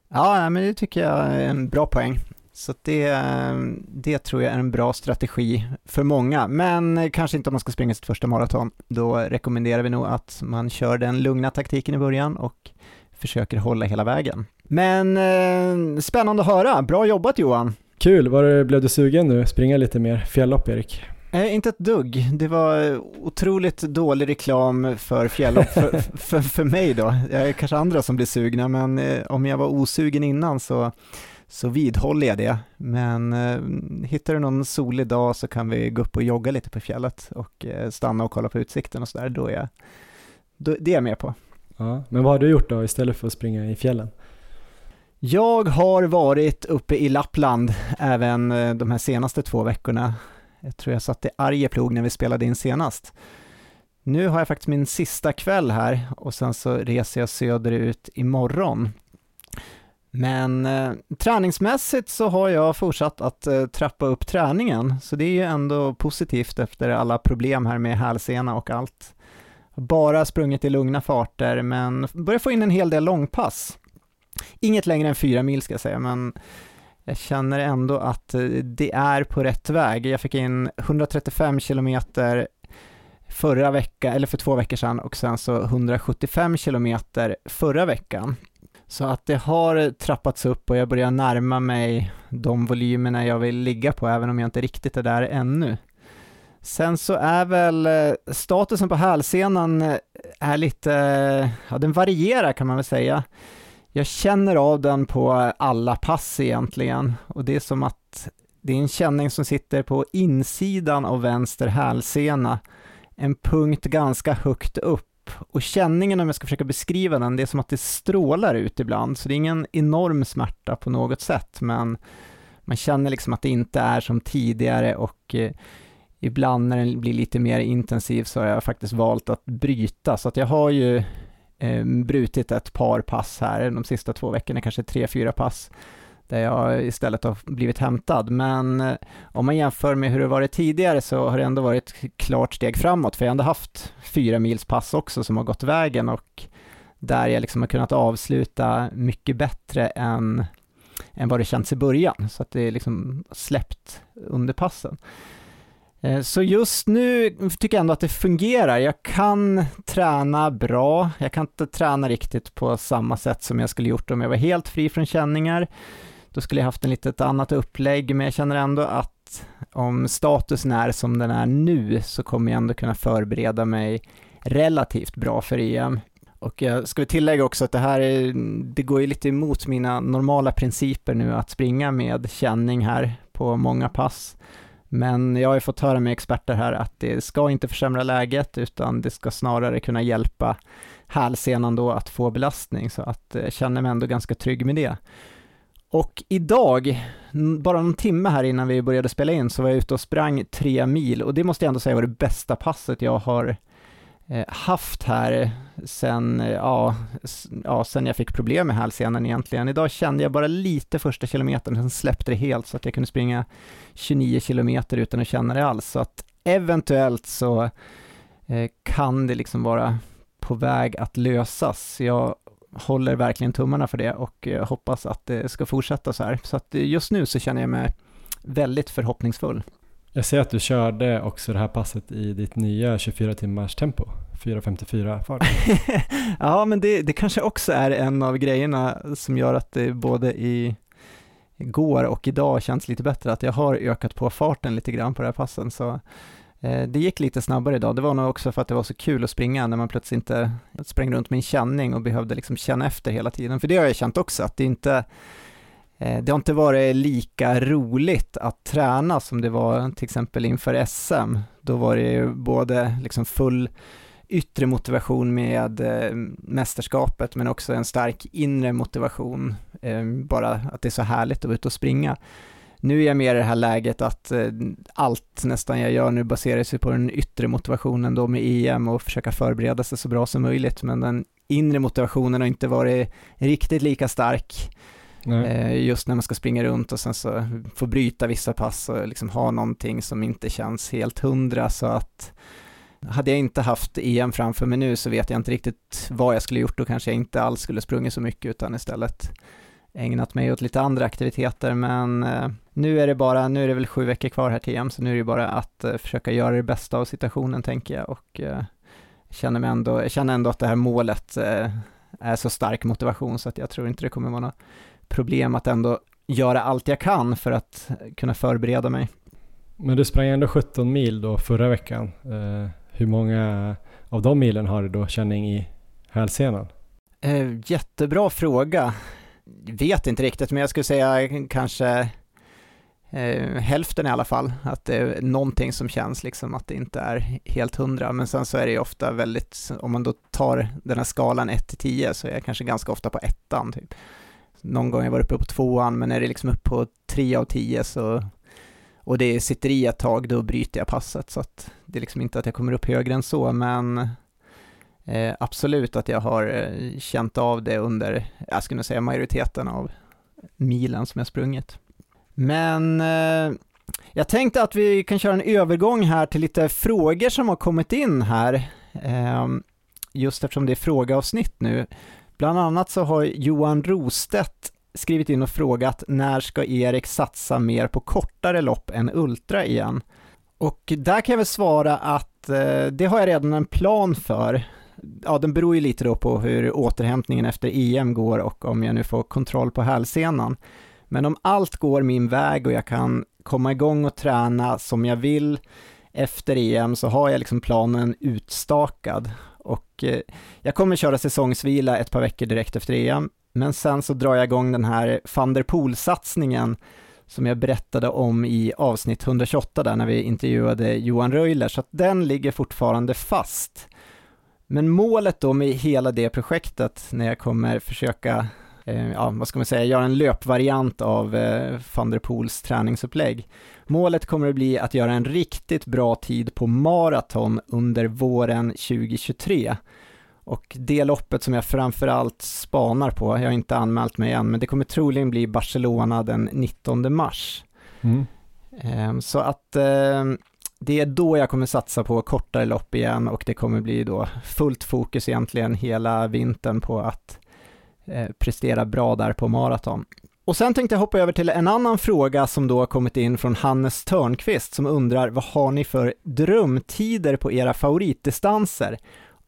Ja, men det tycker jag är en bra poäng. Så det, det tror jag är en bra strategi för många, men kanske inte om man ska springa sitt första maraton. Då rekommenderar vi nog att man kör den lugna taktiken i början och försöker hålla hela vägen. Men eh, spännande att höra, bra jobbat Johan! Kul, var blev du sugen nu? Springa lite mer fjällopp Erik? Eh, inte ett dugg. Det var otroligt dålig reklam för fjällopp för, för, för mig då. Jag är kanske andra som blir sugna, men eh, om jag var osugen innan så, så vidhåller jag det. Men eh, hittar du någon solig dag så kan vi gå upp och jogga lite på fjället och eh, stanna och kolla på utsikten och sådär. Då är jag, då, det är jag med på. Ja, men vad har du gjort då istället för att springa i fjällen? Jag har varit uppe i Lappland även eh, de här senaste två veckorna. Jag tror jag satt i Arjeplog när vi spelade in senast. Nu har jag faktiskt min sista kväll här och sen så reser jag söderut imorgon. Men eh, träningsmässigt så har jag fortsatt att eh, trappa upp träningen, så det är ju ändå positivt efter alla problem här med hälsena och allt. Bara sprungit i lugna farter, men börjar få in en hel del långpass. Inget längre än fyra mil ska jag säga, men jag känner ändå att eh, det är på rätt väg. Jag fick in 135 kilometer förra veckan, eller för två veckor sedan och sen så 175 kilometer förra veckan. Så att det har trappats upp och jag börjar närma mig de volymerna jag vill ligga på, även om jag inte riktigt är där ännu. Sen så är väl eh, statusen på hälsenan eh, är lite, eh, ja den varierar kan man väl säga. Jag känner av den på alla pass egentligen och det är som att det är en känning som sitter på insidan av vänster hälsena, en punkt ganska högt upp och känningen om jag ska försöka beskriva den, det är som att det strålar ut ibland, så det är ingen enorm smärta på något sätt, men man känner liksom att det inte är som tidigare och eh, ibland när den blir lite mer intensiv så har jag faktiskt valt att bryta, så att jag har ju eh, brutit ett par pass här de sista två veckorna, kanske tre, fyra pass, där jag istället har blivit hämtad. Men eh, om man jämför med hur det varit tidigare så har det ändå varit ett klart steg framåt, för jag har ändå haft fyra mils pass också som har gått vägen och där jag liksom har kunnat avsluta mycket bättre än, än vad det känts i början, så att det är liksom släppt under passen. Eh, så just nu tycker jag ändå att det fungerar. Jag kan träna bra. Jag kan inte träna riktigt på samma sätt som jag skulle gjort om jag var helt fri från känningar. Då skulle jag haft en lite annat upplägg, men jag känner ändå att om statusen är som den är nu så kommer jag ändå kunna förbereda mig relativt bra för EM. Och jag ska tillägga också att det här är, det går ju lite emot mina normala principer nu att springa med känning här på många pass. Men jag har ju fått höra med experter här att det ska inte försämra läget utan det ska snarare kunna hjälpa hälsenan då att få belastning så att jag känner mig ändå ganska trygg med det. Och idag, bara någon timme här innan vi började spela in, så var jag ute och sprang tre mil och det måste jag ändå säga var det bästa passet jag har eh, haft här sen, eh, ja, ja, sen jag fick problem med hälsenan egentligen. Idag kände jag bara lite första kilometern, sen släppte det helt så att jag kunde springa 29 kilometer utan att känna det alls. Så att eventuellt så eh, kan det liksom vara på väg att lösas. Jag håller verkligen tummarna för det och eh, hoppas att det ska fortsätta så här. Så att eh, just nu så känner jag mig väldigt förhoppningsfull. Jag ser att du körde också det här passet i ditt nya 24 timmars tempo, 4.54 fart. ja, men det, det kanske också är en av grejerna som gör att det både i går och idag känns lite bättre, att jag har ökat på farten lite grann på det här passen. Så Eh, det gick lite snabbare idag, det var nog också för att det var så kul att springa när man plötsligt inte sprang runt med en känning och behövde liksom känna efter hela tiden, för det har jag känt också, att det inte eh, det har inte varit lika roligt att träna som det var till exempel inför SM. Då var det ju både liksom full yttre motivation med eh, mästerskapet men också en stark inre motivation, bara att det är så härligt att vara ute och springa. Nu är jag mer i det här läget att eh, allt nästan jag gör nu baserar sig på den yttre motivationen då med EM och försöka förbereda sig så bra som möjligt, men den inre motivationen har inte varit riktigt lika stark. Eh, just när man ska springa runt och sen så få bryta vissa pass och liksom ha någonting som inte känns helt hundra så att hade jag inte haft EM framför mig nu så vet jag inte riktigt vad jag skulle gjort, då kanske jag inte alls skulle sprungit så mycket utan istället ägnat mig åt lite andra aktiviteter, men eh, nu är det bara, nu är det väl sju veckor kvar här till EM, så nu är det bara att eh, försöka göra det bästa av situationen tänker jag och eh, känner mig ändå, jag känner ändå att det här målet är så stark motivation så att jag tror inte det kommer vara något problem att ändå göra allt jag kan för att kunna förbereda mig. Men du sprang ändå 17 mil då förra veckan. hur många av de milen har du då känning i hälsenan? jättebra fråga vet inte riktigt, men jag skulle säga kanske eh, hälften i alla fall, att det är någonting som känns liksom att det inte är helt hundra, men sen så är det ju ofta väldigt, om man då tar den här skalan 1 till 10 så är jag kanske ganska ofta på ettan typ. Någon gång har jag varit uppe på tvåan, men är det liksom uppe på 3 av 10 så och det sitter i ett tag, då bryter jag passet. Så att det är liksom inte att jag kommer upp högre än så, men eh, absolut att jag har eh, känt av det under, jag skulle säga majoriteten av milen som jag sprungit. Men eh, jag tänkte att vi kan köra en övergång här till lite frågor som har kommit in här, eh, just eftersom det är frågeavsnitt nu. Bland annat så har Johan Rostedt skrivit in och frågat när ska Erik satsa mer på kortare lopp än Ultra igen? Och där kan jag väl svara att eh, det har jag redan en plan för. Ja, den beror ju lite då på hur återhämtningen efter EM går och om jag nu får kontroll på hälsenan. Men om allt går min väg och jag kan komma igång och träna som jag vill efter EM så har jag liksom planen utstakad och eh, jag kommer köra säsongsvila ett par veckor direkt efter EM, men sen så drar jag igång den här van der Poel-satsningen som jag berättade om i avsnitt 128 där när vi intervjuade Johan Röjler, så att den ligger fortfarande fast. Men målet då med hela det projektet när jag kommer försöka Eh, ja, vad ska man säga, göra en löpvariant av eh, van der Poels träningsupplägg. Målet kommer att bli att göra en riktigt bra tid på maraton under våren 2023. Och det loppet som jag framförallt spanar på, jag har inte anmält mig än, men det kommer troligen bli Barcelona den 19 mars. Mm. Eh, så att det är då jag kommer satsa på kortare lopp igen och det kommer bli då fullt fokus egentligen hela vintern på att Eh, prestera bra där på maraton. Och sen tänkte jag hoppa över till en annan fråga som då har kommit in från Hannes Törnqvist som undrar vad har ni för drömtider på era favoritdistanser?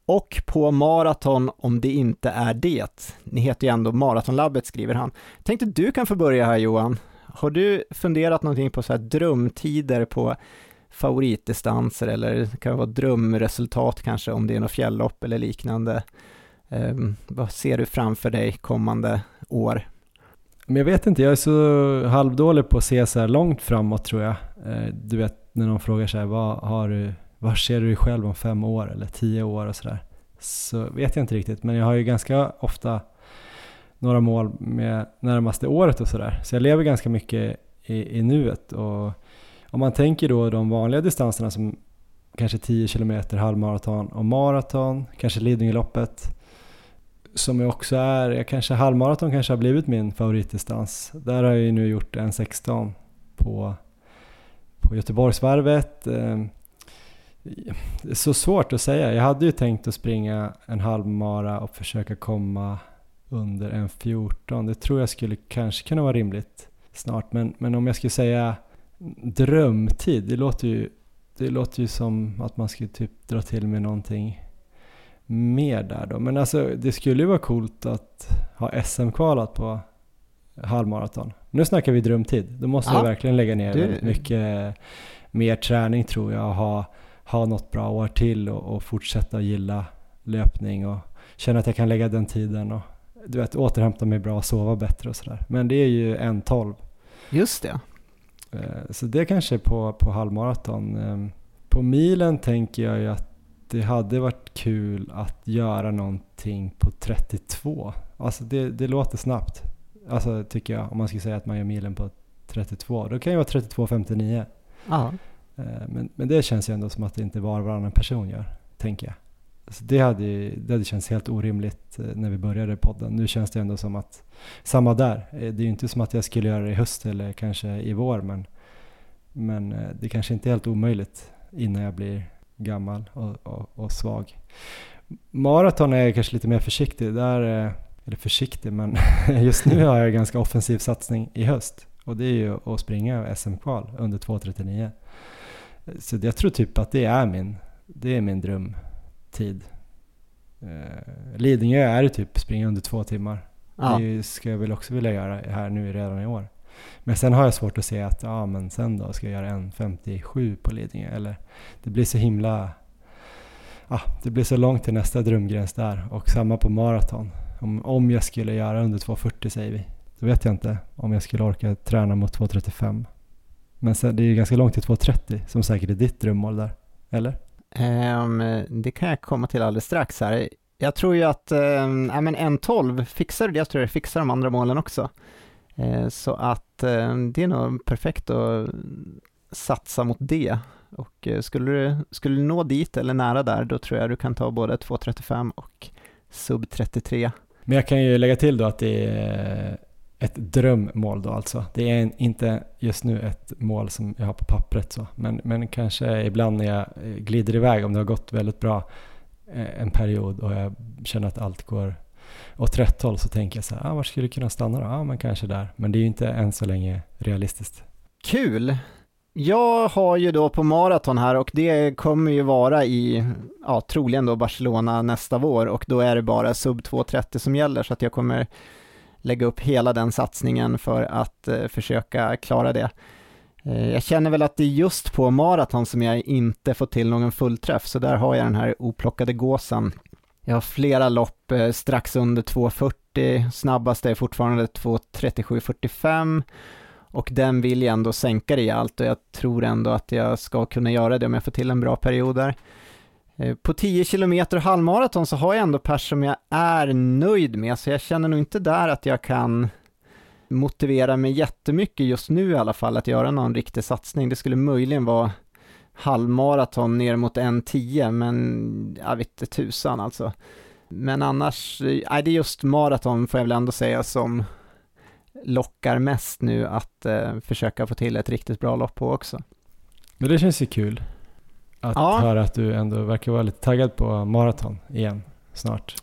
Och på maraton om det inte är det. Ni heter ju ändå Maratonlabbet skriver han. Tänkte du kan få börja här Johan. Har du funderat någonting på så här drömtider på favoritdistanser eller det kan vara drömresultat kanske om det är något fjälllopp eller liknande? Eh, vad ser du framför dig kommande år? Men jag vet inte, jag är så halvdålig på att se så här långt framåt tror jag. Eh, du vet när någon frågar så här, vad, har du, var ser du dig själv om fem år eller tio år och sådär. Så vet jag inte riktigt, men jag har ju ganska ofta några mål med närmaste året och sådär. Så jag lever ganska mycket i, i nuet och om man tänker då de vanliga distanserna som kanske 10 km halvmaraton och maraton, kanske Lidingöloppet som jag också är, jag kanske halvmaraton kanske har blivit min favoritdistans. Där har jag ju nu gjort en 16 på, på Göteborgsvarvet. Det är så svårt att säga. Jag hade ju tänkt att springa en halvmara och försöka komma under en 14. Det tror jag skulle kanske kunna vara rimligt snart. Men, men om jag skulle säga drömtid, det låter ju, det låter ju som att man skulle typ dra till med någonting mer där då. Men alltså det skulle ju vara coolt att ha SM-kvalat på halvmaraton. Nu snackar vi drömtid. Då måste ja. jag verkligen lägga ner du... mycket mer träning tror jag och ha, ha något bra år till och, och fortsätta gilla löpning och känna att jag kan lägga den tiden och du vet återhämta mig bra och sova bättre och sådär. Men det är ju en 12. Just det. Eh, så det kanske på, på halvmaraton. Ehm, på milen tänker jag ju att det hade varit kul att göra någonting på 32. Alltså det, det låter snabbt. Alltså tycker jag, om man skulle säga att man gör milen på 32. Då kan ju vara 32.59. Ja. Eh, men, men det känns ju ändå som att det inte var varannan person gör, tänker jag. Så det hade, det hade känts helt orimligt eh, när vi började podden. Nu känns det ändå som att, samma där. Eh, det är ju inte som att jag skulle göra det i höst eller kanske i vår, men, men eh, det kanske inte är helt omöjligt innan jag blir gammal och, och, och svag. Maraton är jag kanske lite mer försiktig. Där, eller försiktig, men just nu har jag en ganska offensiv satsning i höst. Och det är ju att springa SM-kval under 2.39. Så jag tror typ att det är min, det är min dröm Eh, Lidingö är det typ springa under två timmar. Ja. Det ska jag väl också vilja göra här nu redan i år. Men sen har jag svårt att se att, ja men sen då ska jag göra en 57 på Lidingö. Eller det blir så himla, ja det blir så långt till nästa drömgräns där. Och samma på maraton. Om, om jag skulle göra under 2.40 säger vi. Då vet jag inte om jag skulle orka träna mot 2.35. Men sen, det är ju ganska långt till 2.30 som säkert är ditt drömmål där. Eller? Um, det kan jag komma till alldeles strax här. Jag tror ju att um, ja, men 1.12 fixar det, jag tror det fixar de andra målen också. Uh, så att det är nog perfekt att satsa mot det. Och uh, skulle, du, skulle du nå dit eller nära där, då tror jag du kan ta både 2.35 och sub 33. Men jag kan ju lägga till då att det är ett drömmål då alltså. Det är inte just nu ett mål som jag har på pappret så, men, men kanske ibland när jag eh, glider iväg om det har gått väldigt bra eh, en period och jag känner att allt går åt rätt håll så tänker jag så här, ah, var skulle du kunna stanna då? Ja, ah, men kanske där. Men det är ju inte än så länge realistiskt. Kul! Jag har ju då på maraton här och det kommer ju vara i, ja troligen då Barcelona nästa vår och då är det bara sub 2.30 som gäller så att jag kommer lägga upp hela den satsningen för att eh, försöka klara det. Eh, jag känner väl att det är just på maraton som jag inte får till någon fullträff, så där har jag den här oplockade gåsen. Jag har flera lopp eh, strax under 2.40, snabbast är fortfarande 2.37.45 och den vill jag ändå sänka rejält och jag tror ändå att jag ska kunna göra det om jag får till en bra period där. Eh, på 10 km halvmaraton så har jag ändå pers som jag är nöjd med, så jag känner nog inte där att jag kan motivera mig jättemycket just nu i alla fall att göra någon riktig satsning. Det skulle möjligen vara halvmaraton ner mot 1.10, men jag vet inte tusan alltså. Men annars, eh, nej det är just maraton får jag väl ändå säga som lockar mest nu att eh, försöka få till ett riktigt bra lopp på också. Men det känns ju kul att ja. höra att du ändå verkar vara lite taggad på maraton igen snart.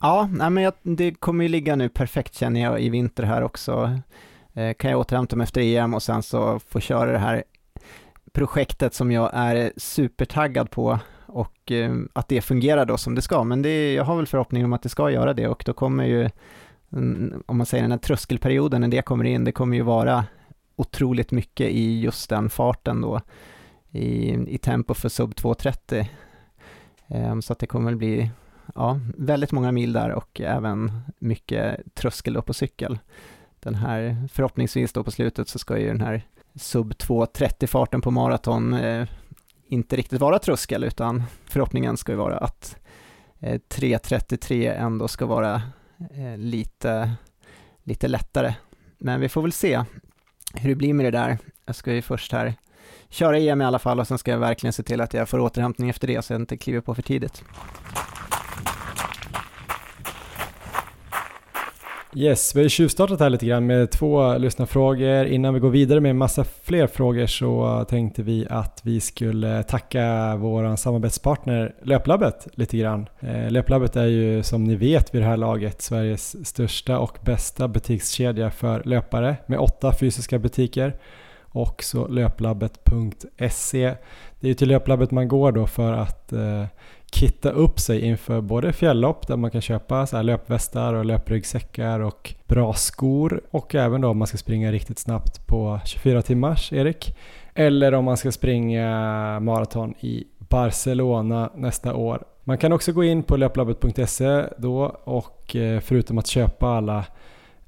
Ja, nej men jag, det kommer ju ligga nu perfekt känner jag i vinter här också. Eh, kan jag återhämta mig efter EM och sen så få köra det här projektet som jag är supertaggad på och eh, att det fungerar då som det ska. Men det, jag har väl förhoppning om att det ska göra det och då kommer ju, mm, om man säger den här tröskelperioden när det kommer in, det kommer ju vara otroligt mycket i just den farten då i, i tempo för sub 2.30. Um, ehm, så att det kommer väl bli ja, väldigt många mil där och även mycket tröskel då på cykel. Den här, förhoppningsvis då på slutet så ska ju den här sub 2.30 farten på maraton eh, inte riktigt vara tröskel utan förhoppningen ska ju vara att eh, 3.33 ändå ska vara eh, lite, lite lättare. Men vi får väl se hur det blir med det där. Jag ska ju först här köra EM i alla fall och sen ska jag verkligen se till att jag får återhämtning efter det så jag inte kliver på för tidigt. Yes, vi har ju tjuvstartat här lite grann med två lyssnarfrågor. Innan vi går vidare med massa fler frågor så tänkte vi att vi skulle tacka vår samarbetspartner Löplabbet lite grann. Eh, Löplabbet är ju som ni vet vid det här laget Sveriges största och bästa butikskedja för löpare med åtta fysiska butiker och så löplabbet.se. Det är ju till löplabbet man går då för att eh, kitta upp sig inför både fjälllopp där man kan köpa så här löpvästar och löpryggsäckar och bra skor och även då om man ska springa riktigt snabbt på 24 timmars, Erik. Eller om man ska springa maraton i Barcelona nästa år. Man kan också gå in på löplabbet.se då och eh, förutom att köpa alla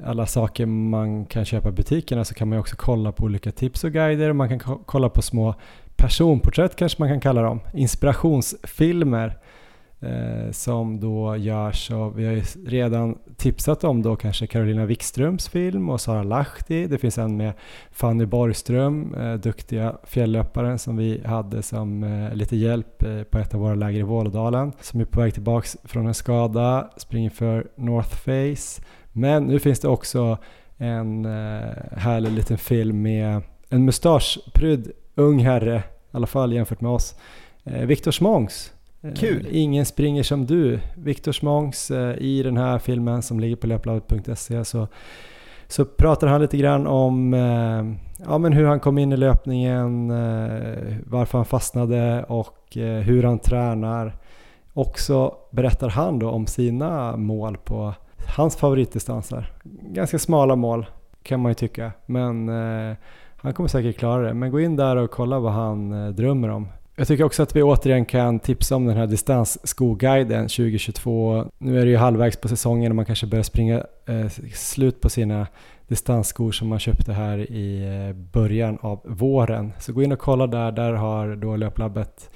alla saker man kan köpa i butikerna så kan man också kolla på olika tips och guider. och Man kan kolla på små personporträtt kanske man kan kalla dem. Inspirationsfilmer eh, som då görs av, vi har ju redan tipsat om då kanske Carolina Wikströms film och Sara Lahti. Det finns en med Fanny Borgström, eh, duktiga fjällöparen som vi hade som eh, lite hjälp eh, på ett av våra läger i Vålådalen som är på väg tillbaks från en skada, springer för North Face men nu finns det också en eh, härlig liten film med en mustaschprydd ung herre, i alla fall jämfört med oss. Eh, Viktor Smångs. Eh, Kul! Ingen springer som du. Viktor Smångs i den här filmen som ligger på löplabbet.se så, så pratar han lite grann om ja, men hur han kom in i löpningen, varför han fastnade och hur han tränar. Och så berättar han då om sina mål på hans favoritdistanser. Ganska smala mål kan man ju tycka, men eh, han kommer säkert klara det. Men gå in där och kolla vad han eh, drömmer om. Jag tycker också att vi återigen kan tipsa om den här distansskoguiden 2022. Nu är det ju halvvägs på säsongen och man kanske börjar springa eh, slut på sina distansskor som man köpte här i eh, början av våren. Så gå in och kolla där, där har då Löplabbet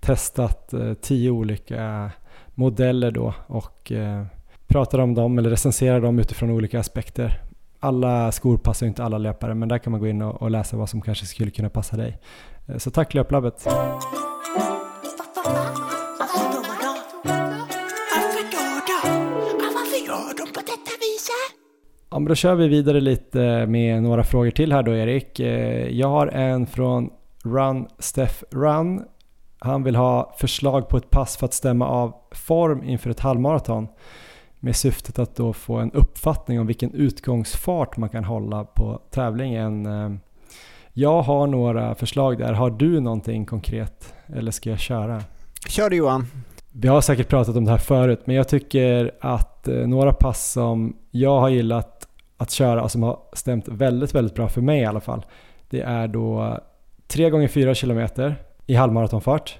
testat eh, tio olika modeller då och eh, pratar om dem eller recenserar dem utifrån olika aspekter. Alla skor passar inte alla löpare men där kan man gå in och, och läsa vad som kanske skulle kunna passa dig. Eh, så tack Löplabbet! Ja, men då kör vi vidare lite med några frågor till här då Erik. Eh, jag har en från Run Steff Run. Han vill ha förslag på ett pass för att stämma av form inför ett halvmaraton med syftet att då få en uppfattning om vilken utgångsfart man kan hålla på tävlingen. Eh, jag har några förslag där. Har du någonting konkret eller ska jag köra? Kör du Johan. Vi har säkert pratat om det här förut men jag tycker att eh, några pass som jag har gillat att köra och som har stämt väldigt, väldigt bra för mig i alla fall. Det är då 3 gånger 4 km i halvmaratonfart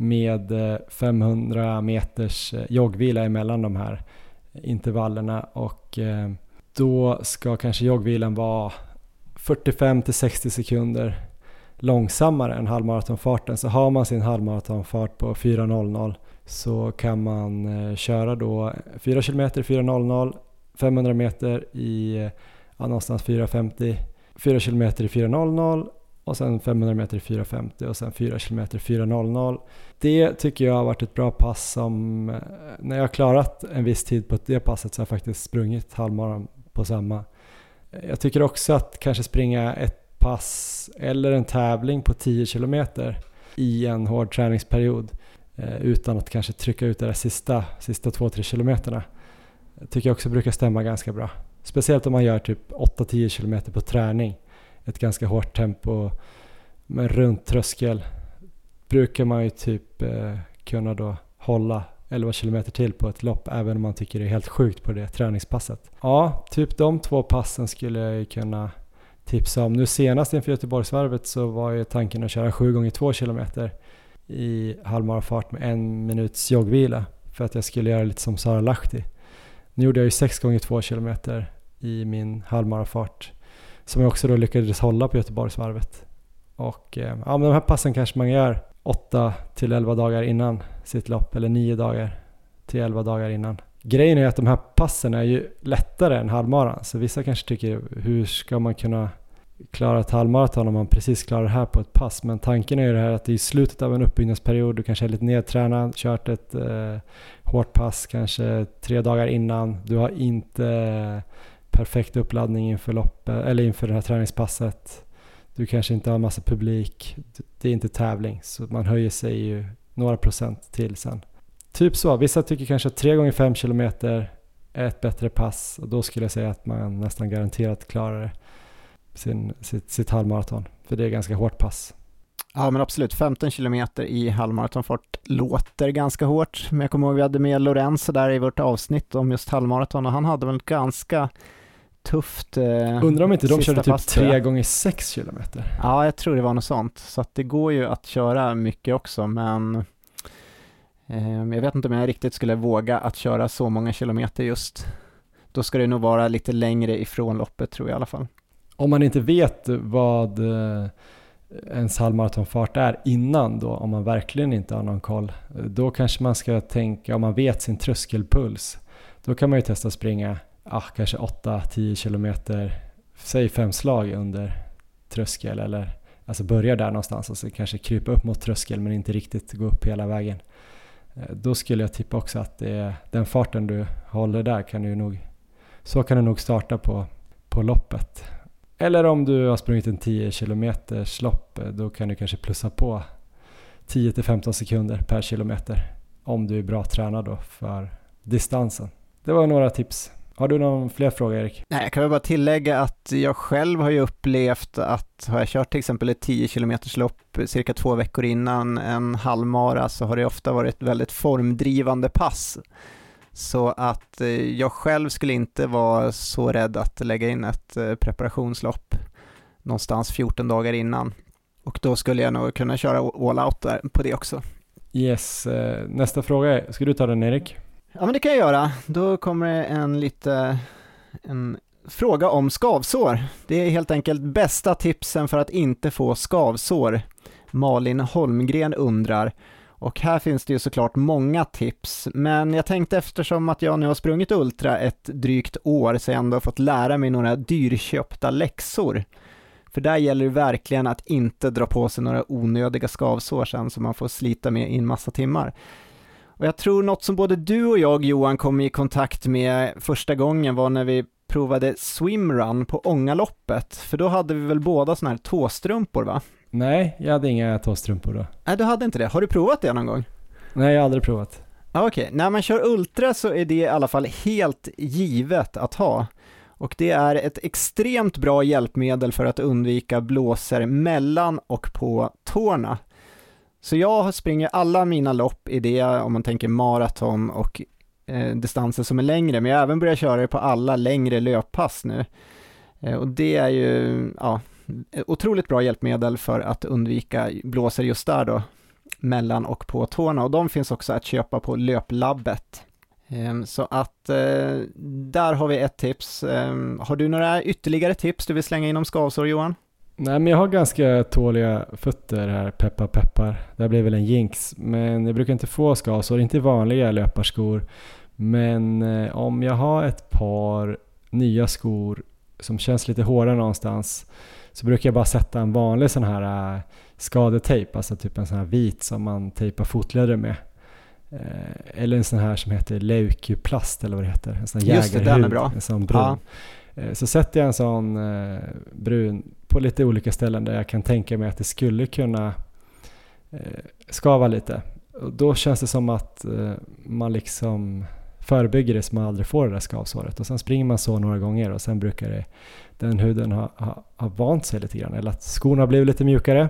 med eh, 500 meters eh, joggvila emellan de här intervallerna och eh, då ska kanske joggvilan vara 45 till 60 sekunder långsammare än halvmaratonfarten. Så har man sin halvmaratonfart på 4.00 så kan man köra då 4 km 4.00, 500 meter i ja, någonstans 4.50, 4 km i 4.00 och sen 500 meter i 4.50 och sen 4 km 4.00. Det tycker jag har varit ett bra pass som, eh, när jag har klarat en viss tid på det passet så har jag faktiskt sprungit halvmaran på samma. Jag tycker också att kanske springa ett pass eller en tävling på 10 km i en hård träningsperiod eh, utan att kanske trycka ut de där sista, sista 2-3 kilometerna tycker jag också brukar stämma ganska bra. Speciellt om man gör typ 8-10 km på träning. Ett ganska hårt tempo med runt tröskel brukar man ju typ eh, kunna då hålla 11 km till på ett lopp även om man tycker det är helt sjukt på det träningspasset. Ja, typ de två passen skulle jag ju kunna tipsa om. Nu senast inför Göteborgsvarvet så var ju tanken att köra 7 gånger 2 km i halvmarafart med en minuts joggvila för att jag skulle göra lite som Sara Lahti. Nu gjorde jag ju 6 gånger 2 km i min halvmarafart som jag också då lyckades hålla på Göteborgsvarvet. Och eh, ja, men de här passen kanske man gör 8 till 11 dagar innan sitt lopp eller 9 dagar till 11 dagar innan. Grejen är att de här passen är ju lättare än halvmaran så vissa kanske tycker hur ska man kunna klara ett halvmaraton om man precis klarar det här på ett pass. Men tanken är ju det här att det är slutet av en uppbyggnadsperiod, du kanske är lite nedtränad, kört ett eh, hårt pass kanske tre dagar innan, du har inte perfekt uppladdning inför loppet eller inför det här träningspasset. Du kanske inte har massa publik, det är inte tävling så man höjer sig ju några procent till sen. Typ så, vissa tycker kanske att 3 gånger 5 km är ett bättre pass och då skulle jag säga att man nästan garanterat klarar sin, sitt, sitt halvmaraton. För det är ganska hårt pass. Ja men absolut, 15 kilometer i halvmaratonfart låter ganska hårt. Men jag kommer ihåg vi hade med Lorenzo där i vårt avsnitt om just halvmaraton och han hade väl ganska tufft eh, Undrar om inte de körde typ 3 gånger 6 kilometer? Ja, jag tror det var något sånt. Så att det går ju att köra mycket också men eh, jag vet inte om jag riktigt skulle våga att köra så många kilometer just. Då ska det nog vara lite längre ifrån loppet tror jag i alla fall om man inte vet vad eh, ens halvmaratonfart är innan då, om man verkligen inte har någon koll, då kanske man ska tänka, om man vet sin tröskelpuls, då kan man ju testa springa ah, kanske 8-10 kilometer, säg fem slag under tröskel eller alltså börja där någonstans och så kanske krypa upp mot tröskel men inte riktigt gå upp hela vägen. Eh, då skulle jag tippa också att det är den farten du håller där kan du nog, så kan du nog starta på, på loppet. Eller om du har sprungit en 10 km lopp, eh, då kan du kanske plussa på 10-15 sekunder per kilometer. Om du är bra tränad då för distansen. Det var några tips. Har du någon fler frågor Erik? Nej, jag kan väl bara tillägga att jag själv har ju upplevt att har jag kört till exempel ett 10 km lopp cirka två veckor innan en halvmara så har det ofta varit väldigt formdrivande pass. Så att eh, jag själv skulle inte vara så rädd att lägga in ett eh, preparationslopp någonstans 14 dagar innan. Och då skulle jag nog kunna köra all out där på det också. Yes, eh, nästa fråga är, ska du ta den Erik? Ja men det kan jag göra. Då kommer det en lite, en fråga om skavsår. Det är helt enkelt bästa tipsen för att inte få skavsår. Malin Holmgren undrar. Och här finns det ju såklart många tips, men jag tänkte eftersom att jag nu har sprungit Ultra ett drygt år så jag ändå fått lära mig några dyrköpta läxor. För där gäller det verkligen att inte dra på sig några onödiga skavsår sen som man får slita med i en massa timmar. Och jag tror något som både du och jag Johan kom i kontakt med första gången var när vi provade swimrun på Ångaloppet, för då hade vi väl båda sådana här tåstrumpor va? Nej, jag hade inga tåstrumpor då. Nej, du hade inte det. Har du provat det någon gång? Nej, jag har aldrig provat. Ah, Okej, okay. när man kör Ultra så är det i alla fall helt givet att ha. Och det är ett extremt bra hjälpmedel för att undvika blåser mellan och på tårna. Så jag springer alla mina lopp i det, om man tänker maraton och eh, distanser som är längre, men jag har även börjat köra det på alla längre löppass nu. Eh, och det är ju, ja, otroligt bra hjälpmedel för att undvika blåser just där då, mellan och på tårna och de finns också att köpa på löplabbet. Eh, så att eh, där har vi ett tips. Eh, har du några ytterligare tips du vill slänga in om skavsår Johan? Nej men jag har ganska tåliga fötter här, peppar peppar. Det här blir väl en jinx. Men jag brukar inte få skavsår, inte vanliga löparskor. Men eh, om jag har ett par nya skor som känns lite hårda någonstans så brukar jag bara sätta en vanlig sån här äh, skadetejp, alltså typ en sån här vit som man tejpar fotleder med. Eh, eller en sån här som heter leukoplast eller vad det heter, en sån här Just det, den är bra. en sån brun. Ja. Eh, så sätter jag en sån eh, brun på lite olika ställen där jag kan tänka mig att det skulle kunna eh, skava lite. Och då känns det som att eh, man liksom förebygger det så man aldrig får det där skavsåret. Och sen springer man så några gånger och sen brukar det, den huden ha, ha, ha vant sig lite grann. Eller att skorna har blivit lite mjukare.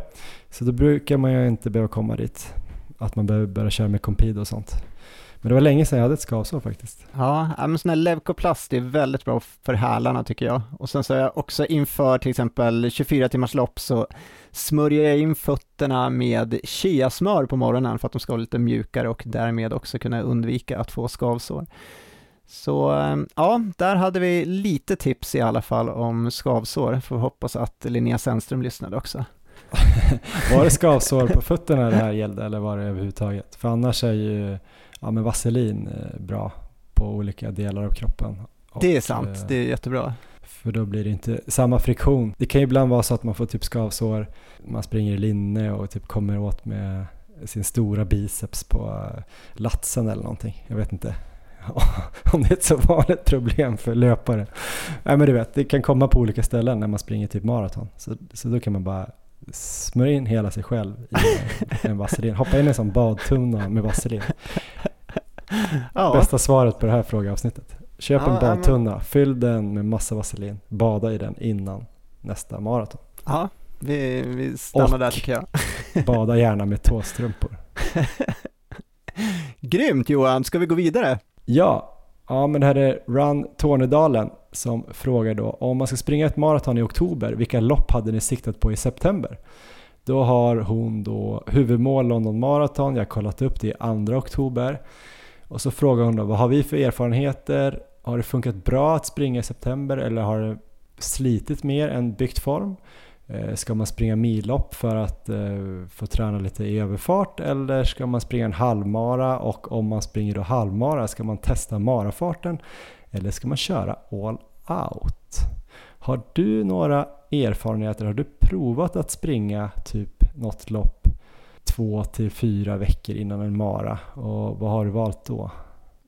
Så då brukar man ju inte behöva komma dit. Att man behöver börja köra med kompid och sånt. Men det var länge sedan jag hade ett skavsår faktiskt. Ja, men sån här leukoplast är väldigt bra för hälarna tycker jag. Och sen så är jag också inför till exempel 24 timmars lopp så smörjer jag in fötterna med chiasmör på morgonen för att de ska vara lite mjukare och därmed också kunna undvika att få skavsår. Så ehm, ja, där hade vi lite tips i alla fall om skavsår. Får hoppas att Linnea Sandström lyssnade också. var det skavsår på fötterna det här gällde eller var det överhuvudtaget? För annars är ju ja, men vaselin eh, bra på olika delar av kroppen. Och, det är sant, eh, det är jättebra. För då blir det inte samma friktion. Det kan ju ibland vara så att man får typ skavsår, man springer i linne och typ kommer åt med sin stora biceps på eh, latsen eller någonting. Jag vet inte om det är ett så vanligt problem för löpare. Nej men du vet, det kan komma på olika ställen när man springer typ maraton. Så, så då kan man bara smörja in hela sig själv i en vaselin. Hoppa in i en sån badtunna med vaselin. Ja. Bästa svaret på det här frågeavsnittet. Köp ja, en badtunna, men... fyll den med massa vaselin, bada i den innan nästa maraton. Ja, vi, vi stannar Och där tycker jag. bada gärna med tåstrumpor. Grymt Johan, ska vi gå vidare? Ja, ja men det här är Run Tornedalen som frågar då om man ska springa ett maraton i oktober, vilka lopp hade ni siktat på i september? Då har hon då huvudmål London Marathon, jag har kollat upp det i 2 oktober. Och så frågar hon då, vad har vi för erfarenheter? Har det funkat bra att springa i september eller har det slitit mer än byggt form? Eh, ska man springa millopp för att eh, få träna lite i överfart eller ska man springa en halvmara och om man springer då halvmara ska man testa marafarten eller ska man köra all out? Har du några erfarenheter? Har du provat att springa typ något lopp två till fyra veckor innan en mara och vad har du valt då?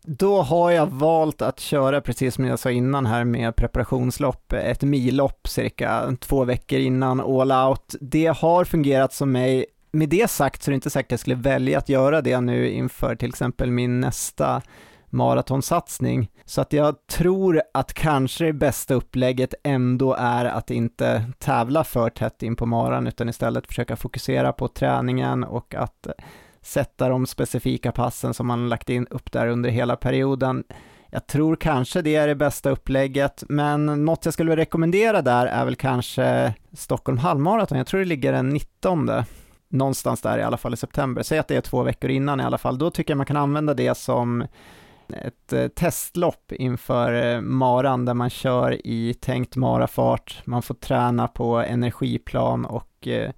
Då har jag valt att köra, precis som jag sa innan här med preparationslopp, ett millopp cirka två veckor innan all out. Det har fungerat som mig. Med det sagt så är det inte säkert att jag skulle välja att göra det nu inför till exempel min nästa maratonsatsning. Så att jag tror att kanske det bästa upplägget ändå är att inte tävla för tätt in på maran utan istället försöka fokusera på träningen och att sätta de specifika passen som man lagt in upp där under hela perioden. Jag tror kanske det är det bästa upplägget, men något jag skulle rekommendera där är väl kanske Stockholm halvmaraton. Jag tror det ligger den 19 någonstans där i alla fall i september. Säg att det är två veckor innan i alla fall. Då tycker jag man kan använda det som ett eh, testlopp inför eh, maran där man kör i tänkt marafart, man får träna på energiplan och eh,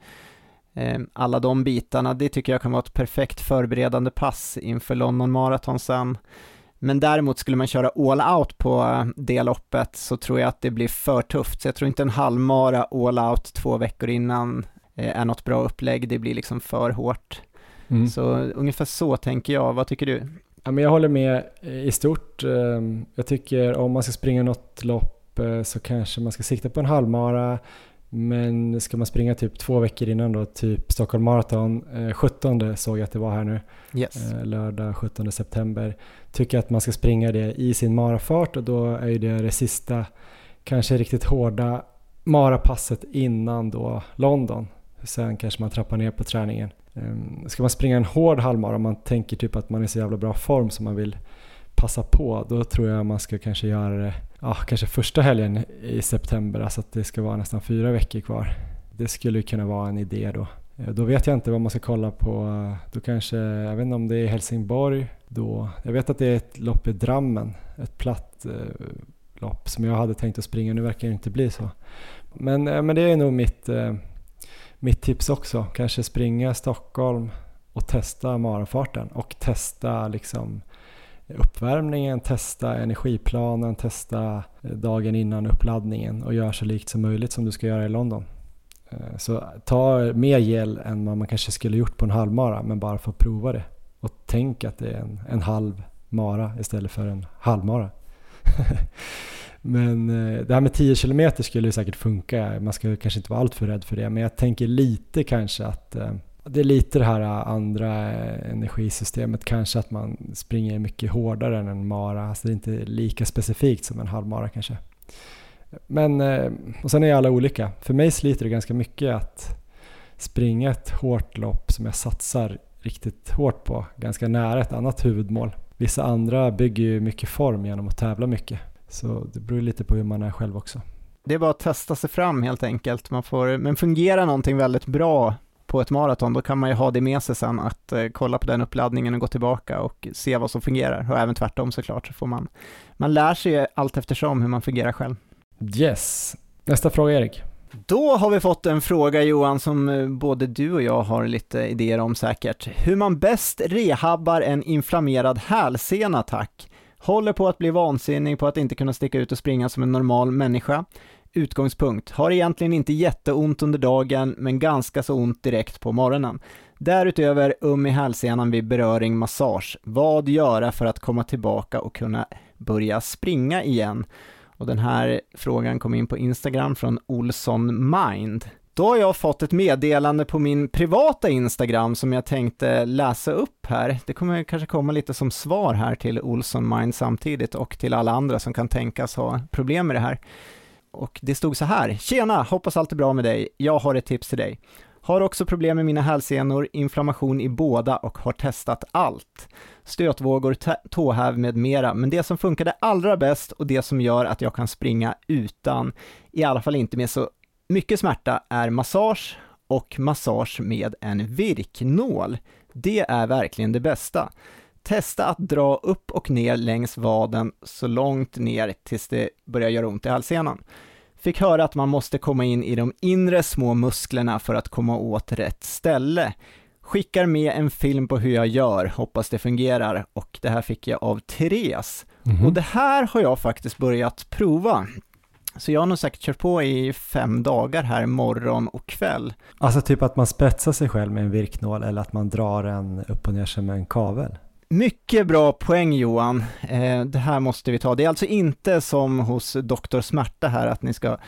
alla de bitarna. Det tycker jag kan vara ett perfekt förberedande pass inför London Marathon sen. Men däremot skulle man köra all out på det loppet så tror jag att det blir för tufft. Så jag tror inte en halvmara all out två veckor innan är något bra upplägg. Det blir liksom för hårt. Mm. Så ungefär så tänker jag. Vad tycker du? Ja, men jag håller med i stort. Ehm, jag tycker om man ska springa något lopp eh, så kanske man ska sikta på en halvmara. Men ska man springa typ två veckor innan då, typ Stockholm Marathon, 17 eh, såg jag att det var här nu, yes. Eh, lördag 17 september, tycker att man ska springa det i sin marafart och då är det det sista, kanske riktigt hårda marapasset innan då London. Sen kanske man trappar ner på träningen. Ehm, ska man springa en hård halvmara om man tänker typ att man är i så jävla bra form som man vill passa på, då tror jag man ska kanske göra det, ja, kanske första helgen i september, alltså att det ska vara nästan fyra veckor kvar. Det skulle kunna vara en idé då. Eh, då vet jag inte vad man ska kolla på. Då kanske, jag vet inte om det är Helsingborg då. Jag vet att det är ett lopp i Drammen, ett platt eh, lopp som jag hade tänkt att springa. Nu verkar det inte bli så. Men, eh, men det är nog mitt eh, mitt tips också, kanske springa Stockholm och testa marafarten och testa liksom uppvärmningen, testa energiplanen, testa eh, dagen innan uppladdningen och gör så likt som möjligt som du ska göra i London. Eh, så ta mer gel än vad man kanske skulle gjort på en halvmara men bara få prova det. Och tänk att det är en, en halv mara istället för en halvmara. Men eh, det här med 10 km skulle ju säkert funka. Man ska kanske inte vara alltför rädd för det. Men jag tänker lite kanske att eh, det är lite det här andra energisystemet. Kanske att man springer mycket hårdare än en mara. Alltså det är inte lika specifikt som en halvmara kanske. Men, eh, och sen är alla olika. För mig sliter det ganska mycket att springa ett hårt lopp som jag satsar riktigt hårt på. Ganska nära ett annat huvudmål. Vissa andra bygger ju mycket form genom att tävla mycket. Så det beror lite på hur man är själv också. Det är bara att testa sig fram helt enkelt. Man får, men fungerar någonting väldigt bra på ett maraton, då kan man ju ha det med sig sen att eh, kolla på den uppladdningen och gå tillbaka och se vad som fungerar. Och även tvärtom såklart, så får man, man lär sig allt eftersom hur man fungerar själv. Yes. Nästa fråga Erik. Då har vi fått en fråga Johan som eh, både du och jag har lite idéer om säkert. Hur man bäst rehabbar en inflammerad hälsena tack. Håller på att bli vansinnig på att inte kunna sticka ut och springa som en normal människa. Utgångspunkt. Har egentligen inte jätteont under dagen, men ganska så ont direkt på morgonen. Därutöver um i hälsenan vid beröring massage. Vad göra för att komma tillbaka och kunna börja springa igen? Och den här frågan kom in på Instagram från Olsson Mind. Då har jag fått ett meddelande på min privata Instagram som jag tänkte läsa upp här. Det kommer kanske komma lite som svar här till Olsson Mind samtidigt och till alla andra som kan tänkas ha problem med det här. Och det stod så här. Tjena, hoppas allt är bra med dig. Jag har ett tips till dig. Har också problem med mina hälsenor, inflammation i båda och har testat allt. Stötvågor, tåhäv med mera, men det som funkade allra bäst och det som gör att jag kan springa utan, i alla fall inte med så mycket smärta är massage och massage med en virknål. Det är verkligen det bästa. Testa att dra upp och ner längs vaden så långt ner tills det börjar göra ont i hälsenan. Fick höra att man måste komma in i de inre små musklerna för att komma åt rätt ställe. Skickar med en film på hur jag gör, hoppas det fungerar och det här fick jag av Therese. Mm -hmm. Och det här har jag faktiskt börjat prova. Så jag har nog säkert kört på i fem dagar här morgon och kväll. Alltså typ att man spetsar sig själv med en virknål eller att man drar en upp och ner som en kavel? Mycket bra poäng Johan. Eh, det här måste vi ta. Det är alltså inte som hos Doktor Smärta här att ni ska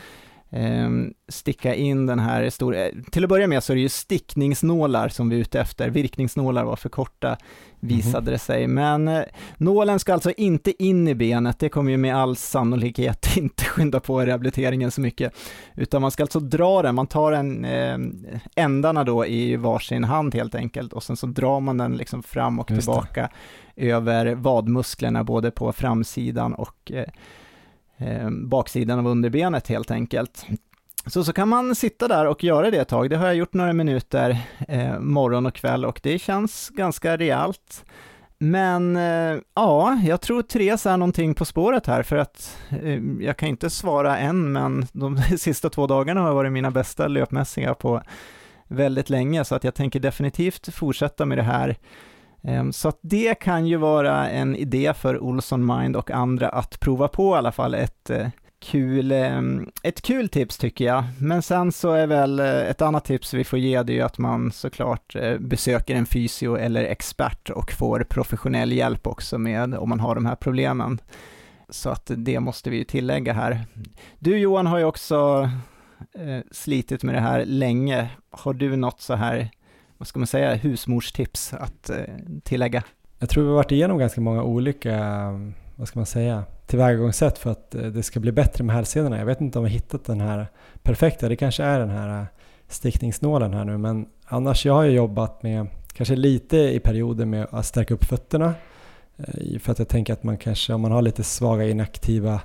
sticka in den här stora, till att börja med så är det ju stickningsnålar som vi är ute efter, virkningsnålar var för korta visade det sig, men eh, nålen ska alltså inte in i benet, det kommer ju med all sannolikhet inte skynda på rehabiliteringen så mycket, utan man ska alltså dra den, man tar en, eh, ändarna då i varsin hand helt enkelt och sen så drar man den liksom fram och tillbaka över vadmusklerna både på framsidan och eh, eh, baksidan av underbenet helt enkelt. Så, så kan man sitta där och göra det ett tag. Det har jag gjort några minuter eh, morgon och kväll och det känns ganska rejält. Men eh, ja, jag tror Therese är någonting på spåret här för att eh, jag kan inte svara än, men de sista två dagarna har varit mina bästa löpmässiga på väldigt länge, så att jag tänker definitivt fortsätta med det här. Ehm, så att det kan ju vara en idé för Olsson Mind och andra att prova på i alla fall ett eh, kul, ehm, ett kul tips tycker jag. Men sen så är väl eh, ett annat tips vi får ge det är ju att man såklart eh, besöker en fysio eller expert och får professionell hjälp också med om man har de här problemen. Så att det måste vi ju tillägga här. Du Johan har ju också slitit med det här länge. Har du något så här, vad ska man säga, husmorstips att eh, tillägga? Jag tror vi har varit igenom ganska många olika, eh, vad ska man säga, tillvägagångssätt för att eh, det ska bli bättre med hälsenorna. Jag vet inte om vi hittat den här perfekta, det kanske är den här stickningsnålen här nu, men annars jag har ju jobbat med, kanske lite i perioder med att stärka upp fötterna. För att jag tänker att man kanske, om man har lite svaga inaktiva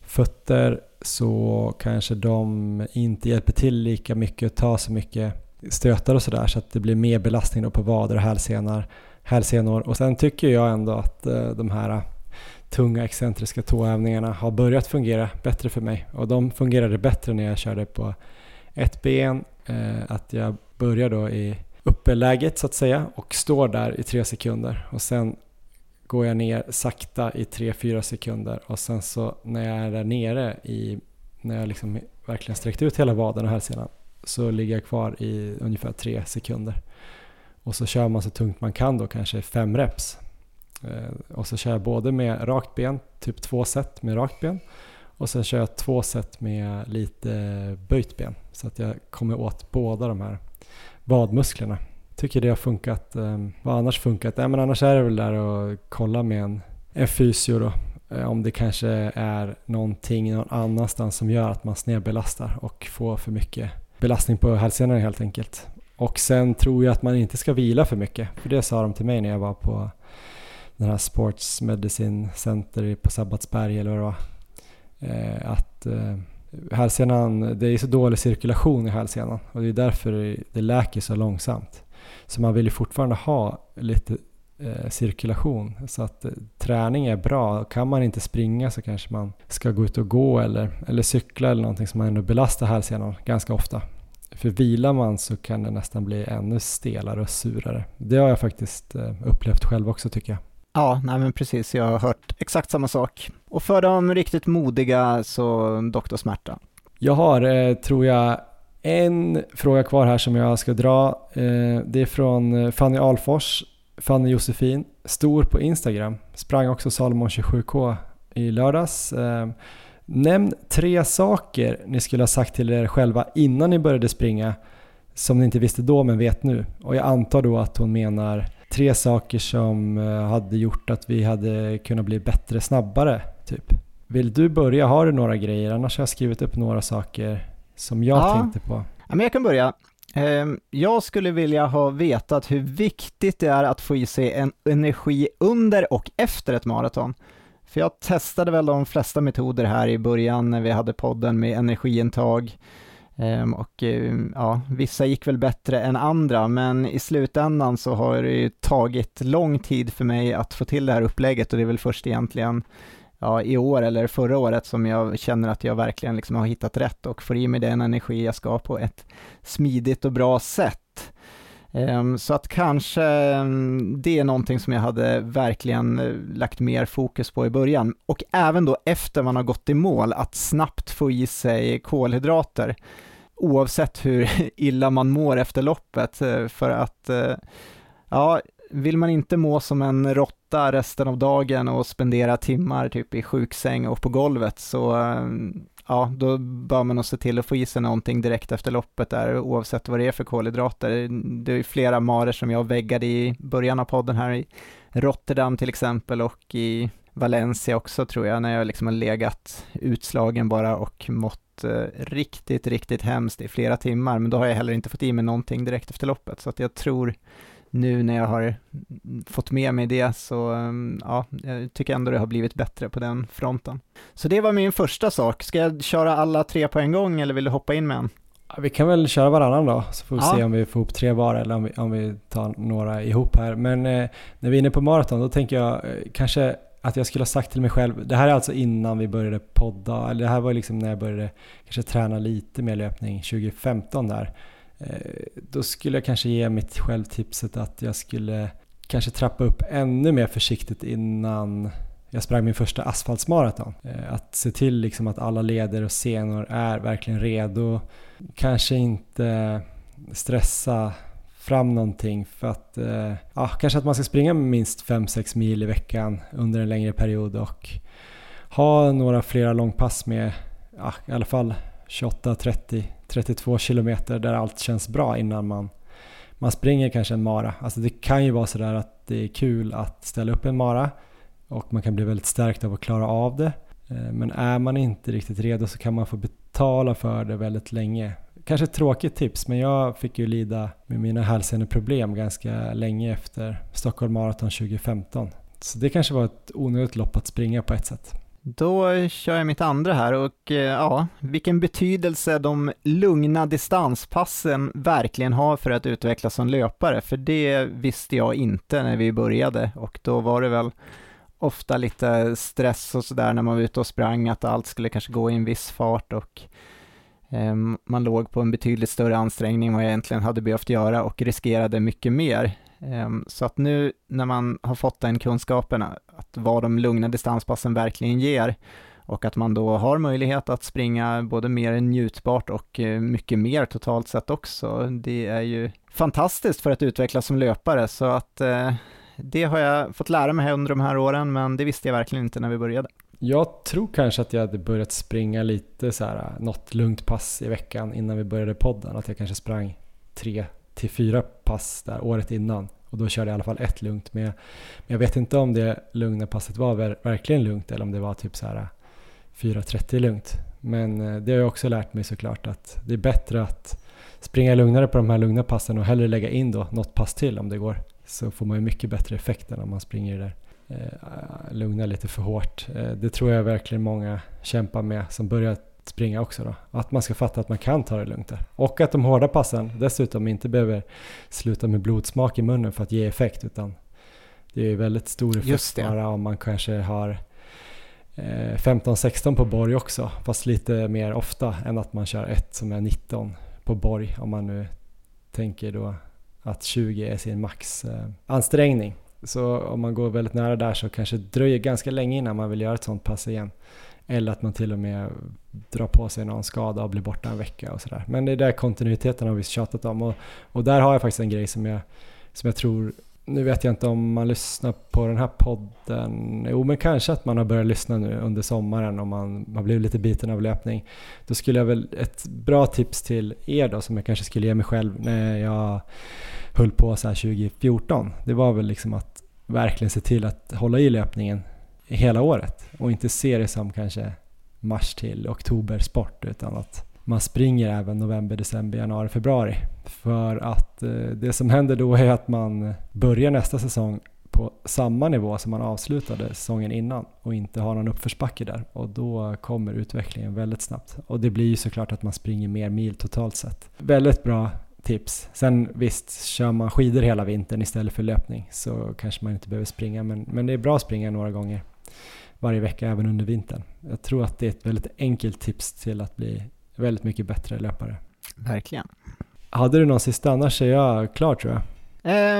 fötter så kanske de inte hjälper till lika mycket och tar så mycket stötar och sådär så att det blir mer belastning då på vader och hälsenor. hälsenor. Och sen tycker jag ändå att eh, de här eh, tunga excentriska tåövningarna har börjat fungera bättre för mig. Och de fungerade bättre när jag körde på ett ben, eh, att jag börjar då i uppeläget så att säga och står där i tre sekunder och sen går jag ner sakta i tre fyra sekunder och sen så när jag är där nere i, när jag liksom verkligen sträckt ut hela vaden och hälsenan så ligger jag kvar i ungefär tre sekunder. Och så kör man så tungt man kan då, kanske fem reps. Eh, och så kör jag både med rakt ben, typ två set med rakt ben. Och sen kör jag två set med lite böjt ben. Så att jag kommer åt båda de här vadmusklerna. Tycker det har funkat. Eh, vad annars funkat? Ja, men annars är det väl där att kolla med en, en fysio då. Eh, om det kanske är någonting någon annanstans som gör att man snedbelastar och får för mycket belastning på hälsenorna helt enkelt. Och sen tror jag att man inte ska vila för mycket. För det sa de till mig när jag var på den här Sports Medicine Center på Sabbatsberg eller vad det var. Eh, att eh, hälsenan, det är så dålig cirkulation i hälsenan och det är därför det läker så långsamt. Så man vill ju fortfarande ha lite eh, cirkulation. Så att eh, träning är bra. Kan man inte springa så kanske man ska gå ut och gå eller, eller cykla eller någonting som man ändå belastar hälsenan ganska ofta. För vilar man så kan det nästan bli ännu stelare och surare. Det har jag faktiskt eh, upplevt själv också tycker jag. Ja, nej men precis, jag har hört exakt samma sak. Och för de riktigt modiga så Dr. Smärta. Jag har, eh, tror jag, en fråga kvar här som jag ska dra. Eh, det är från Fanny Alfors, Fanny Josefin, stor på Instagram, sprang också Salomon 27K i lördags. Nämn tre saker ni skulle ha sagt till er själva innan ni började springa som ni inte visste då men vet nu. Och jag antar då att hon menar tre saker som eh, hade gjort att vi hade kunnat bli bättre snabbare. Typ. Vill du börja? Har du några grejer? Annars har jag skrivit upp några saker som jag ja. tänkte på. Ja, men jag kan börja. Ehm, jag skulle vilja ha vetat hur viktigt det är att få i sig en energi under och efter ett maraton. För jag testade väl de flesta metoder här i början när vi hade podden med energiintag, ehm, och ehm, ja, vissa gick väl bättre än andra, men i slutändan så har det ju tagit lång tid för mig att få till det här upplägget och det är väl först egentligen ja, i år eller förra året som jag känner att jag verkligen liksom har hittat rätt och får i mig den energi jag ska på ett smidigt och bra sätt. Ehm, så att kanske ehm, det är någonting som jag hade verkligen eh, lagt mer fokus på i början. Och även då efter man har gått i mål, att snabbt få i sig kolhydrater oavsett hur illa man mår efter loppet. Eh, för att, eh, ja, vill man inte må som en råtta resten av dagen och spendera timmar typ i sjuksäng och på golvet så, ehm, ja, då bör man nog se till att få i sig någonting direkt efter loppet där, oavsett vad det är för kolhydrater. Det är flera marer som jag väggade i början av podden här i Rotterdam till exempel och i Valencia också tror jag, när jag liksom har legat utslagen bara och mått eh, riktigt, riktigt hemskt i flera timmar, men då har jag heller inte fått i mig någonting direkt efter loppet, så att jag tror nu när jag har fått med mig det så, mm, ja, jag tycker ändå det har blivit bättre på den fronten. Så det var min första sak. Ska jag köra alla tre på en gång eller vill du hoppa in med en? vi kan väl köra varannan då, så får vi ja. se om vi får ihop tre var eller om vi, om vi tar några ihop här. Men eh, när vi är inne på maraton, då tänker jag eh, kanske att jag skulle ha sagt till mig själv, det här är alltså innan vi började podda, eller det här var liksom när jag började kanske träna lite mer löpning 2015 där. Eh, då skulle jag kanske ge mitt självtipset att jag skulle kanske trappa upp ännu mer försiktigt innan jag sprang min första asfaltsmaraton. Eh, att se till liksom att alla leder och senor är verkligen redo. Kanske inte stressa fram någonting för att, eh, ja, kanske att man ska springa minst 5-6 mil i veckan under en längre period och ha några flera långpass med ja, i alla fall 28, 30, 32 kilometer där allt känns bra innan man, man springer kanske en mara. Alltså det kan ju vara sådär att det är kul att ställa upp en mara och man kan bli väldigt stärkt av att klara av det. Eh, men är man inte riktigt redo så kan man få betala för det väldigt länge. Kanske ett tråkigt tips, men jag fick ju lida med mina hälseneproblem ganska länge efter Stockholm Marathon 2015. Så det kanske var ett onödigt lopp att springa på ett sätt. Då kör jag mitt andra här och eh, ja, vilken betydelse de lugna distanspassen verkligen har för att utvecklas som löpare, för det visste jag inte när vi började och då var det väl ofta lite stress och sådär när man var ute och sprang, att allt skulle kanske gå i en viss fart och eh, man låg på en betydligt större ansträngning än vad jag egentligen hade behövt göra och riskerade mycket mer. Ehm, så att nu när man har fått den kunskapen, eh, att vad de lugna distanspassen verkligen ger och att man då har möjlighet att springa både mer njutbart och eh, mycket mer totalt sett också. Det är ju fantastiskt för att utvecklas som löpare så att eh, det har jag fått lära mig under de här åren, men det visste jag verkligen inte när vi började. Jag tror kanske att jag hade börjat springa lite så här, något lugnt pass i veckan innan vi började podden. Att jag kanske sprang tre till fyra pass där året innan. Och då körde jag i alla fall ett lugnt. Men jag, men jag vet inte om det lugna passet var verkligen lugnt eller om det var typ så här eh, 4.30 lugnt. Men eh, det har jag också lärt mig såklart att det är bättre att springa lugnare på de här lugna passen och hellre lägga in då något pass till om det går så får man ju mycket bättre effekt än om man springer där eh, lugna lite för hårt. Eh, det tror jag verkligen många kämpar med som börjar springa också då. Att man ska fatta att man kan ta det lugnt där. Och att de hårda passen dessutom inte behöver sluta med blodsmak i munnen för att ge effekt utan det är väldigt stor effekt bara om man kanske har 15-16 eh, på borg också fast lite mer ofta än att man kör ett som är 19 på borg om man nu tänker då att 20 är sin maxansträngning. Så om man går väldigt nära där så kanske det dröjer ganska länge innan man vill göra ett sånt pass igen. Eller att man till och med drar på sig någon skada och blir borta en vecka och sådär. Men det är där kontinuiteten har vi tjatat om och, och där har jag faktiskt en grej som jag, som jag tror nu vet jag inte om man lyssnar på den här podden. Jo, men kanske att man har börjat lyssna nu under sommaren om man har blivit lite biten av löpning. Då skulle jag väl, ett bra tips till er då som jag kanske skulle ge mig själv när jag höll på så här 2014. Det var väl liksom att verkligen se till att hålla i löpningen hela året och inte se det som kanske mars till oktober sport utan att man springer även november, december, januari, februari. För att eh, det som händer då är att man börjar nästa säsong på samma nivå som man avslutade säsongen innan och inte har någon uppförsbacke där och då kommer utvecklingen väldigt snabbt. Och det blir ju såklart att man springer mer mil totalt sett. Väldigt bra tips. Sen visst, kör man skidor hela vintern istället för löpning så kanske man inte behöver springa men, men det är bra att springa några gånger varje vecka även under vintern. Jag tror att det är ett väldigt enkelt tips till att bli väldigt mycket bättre löpare. Verkligen. Hade du någon sista? Annars är jag klar tror jag.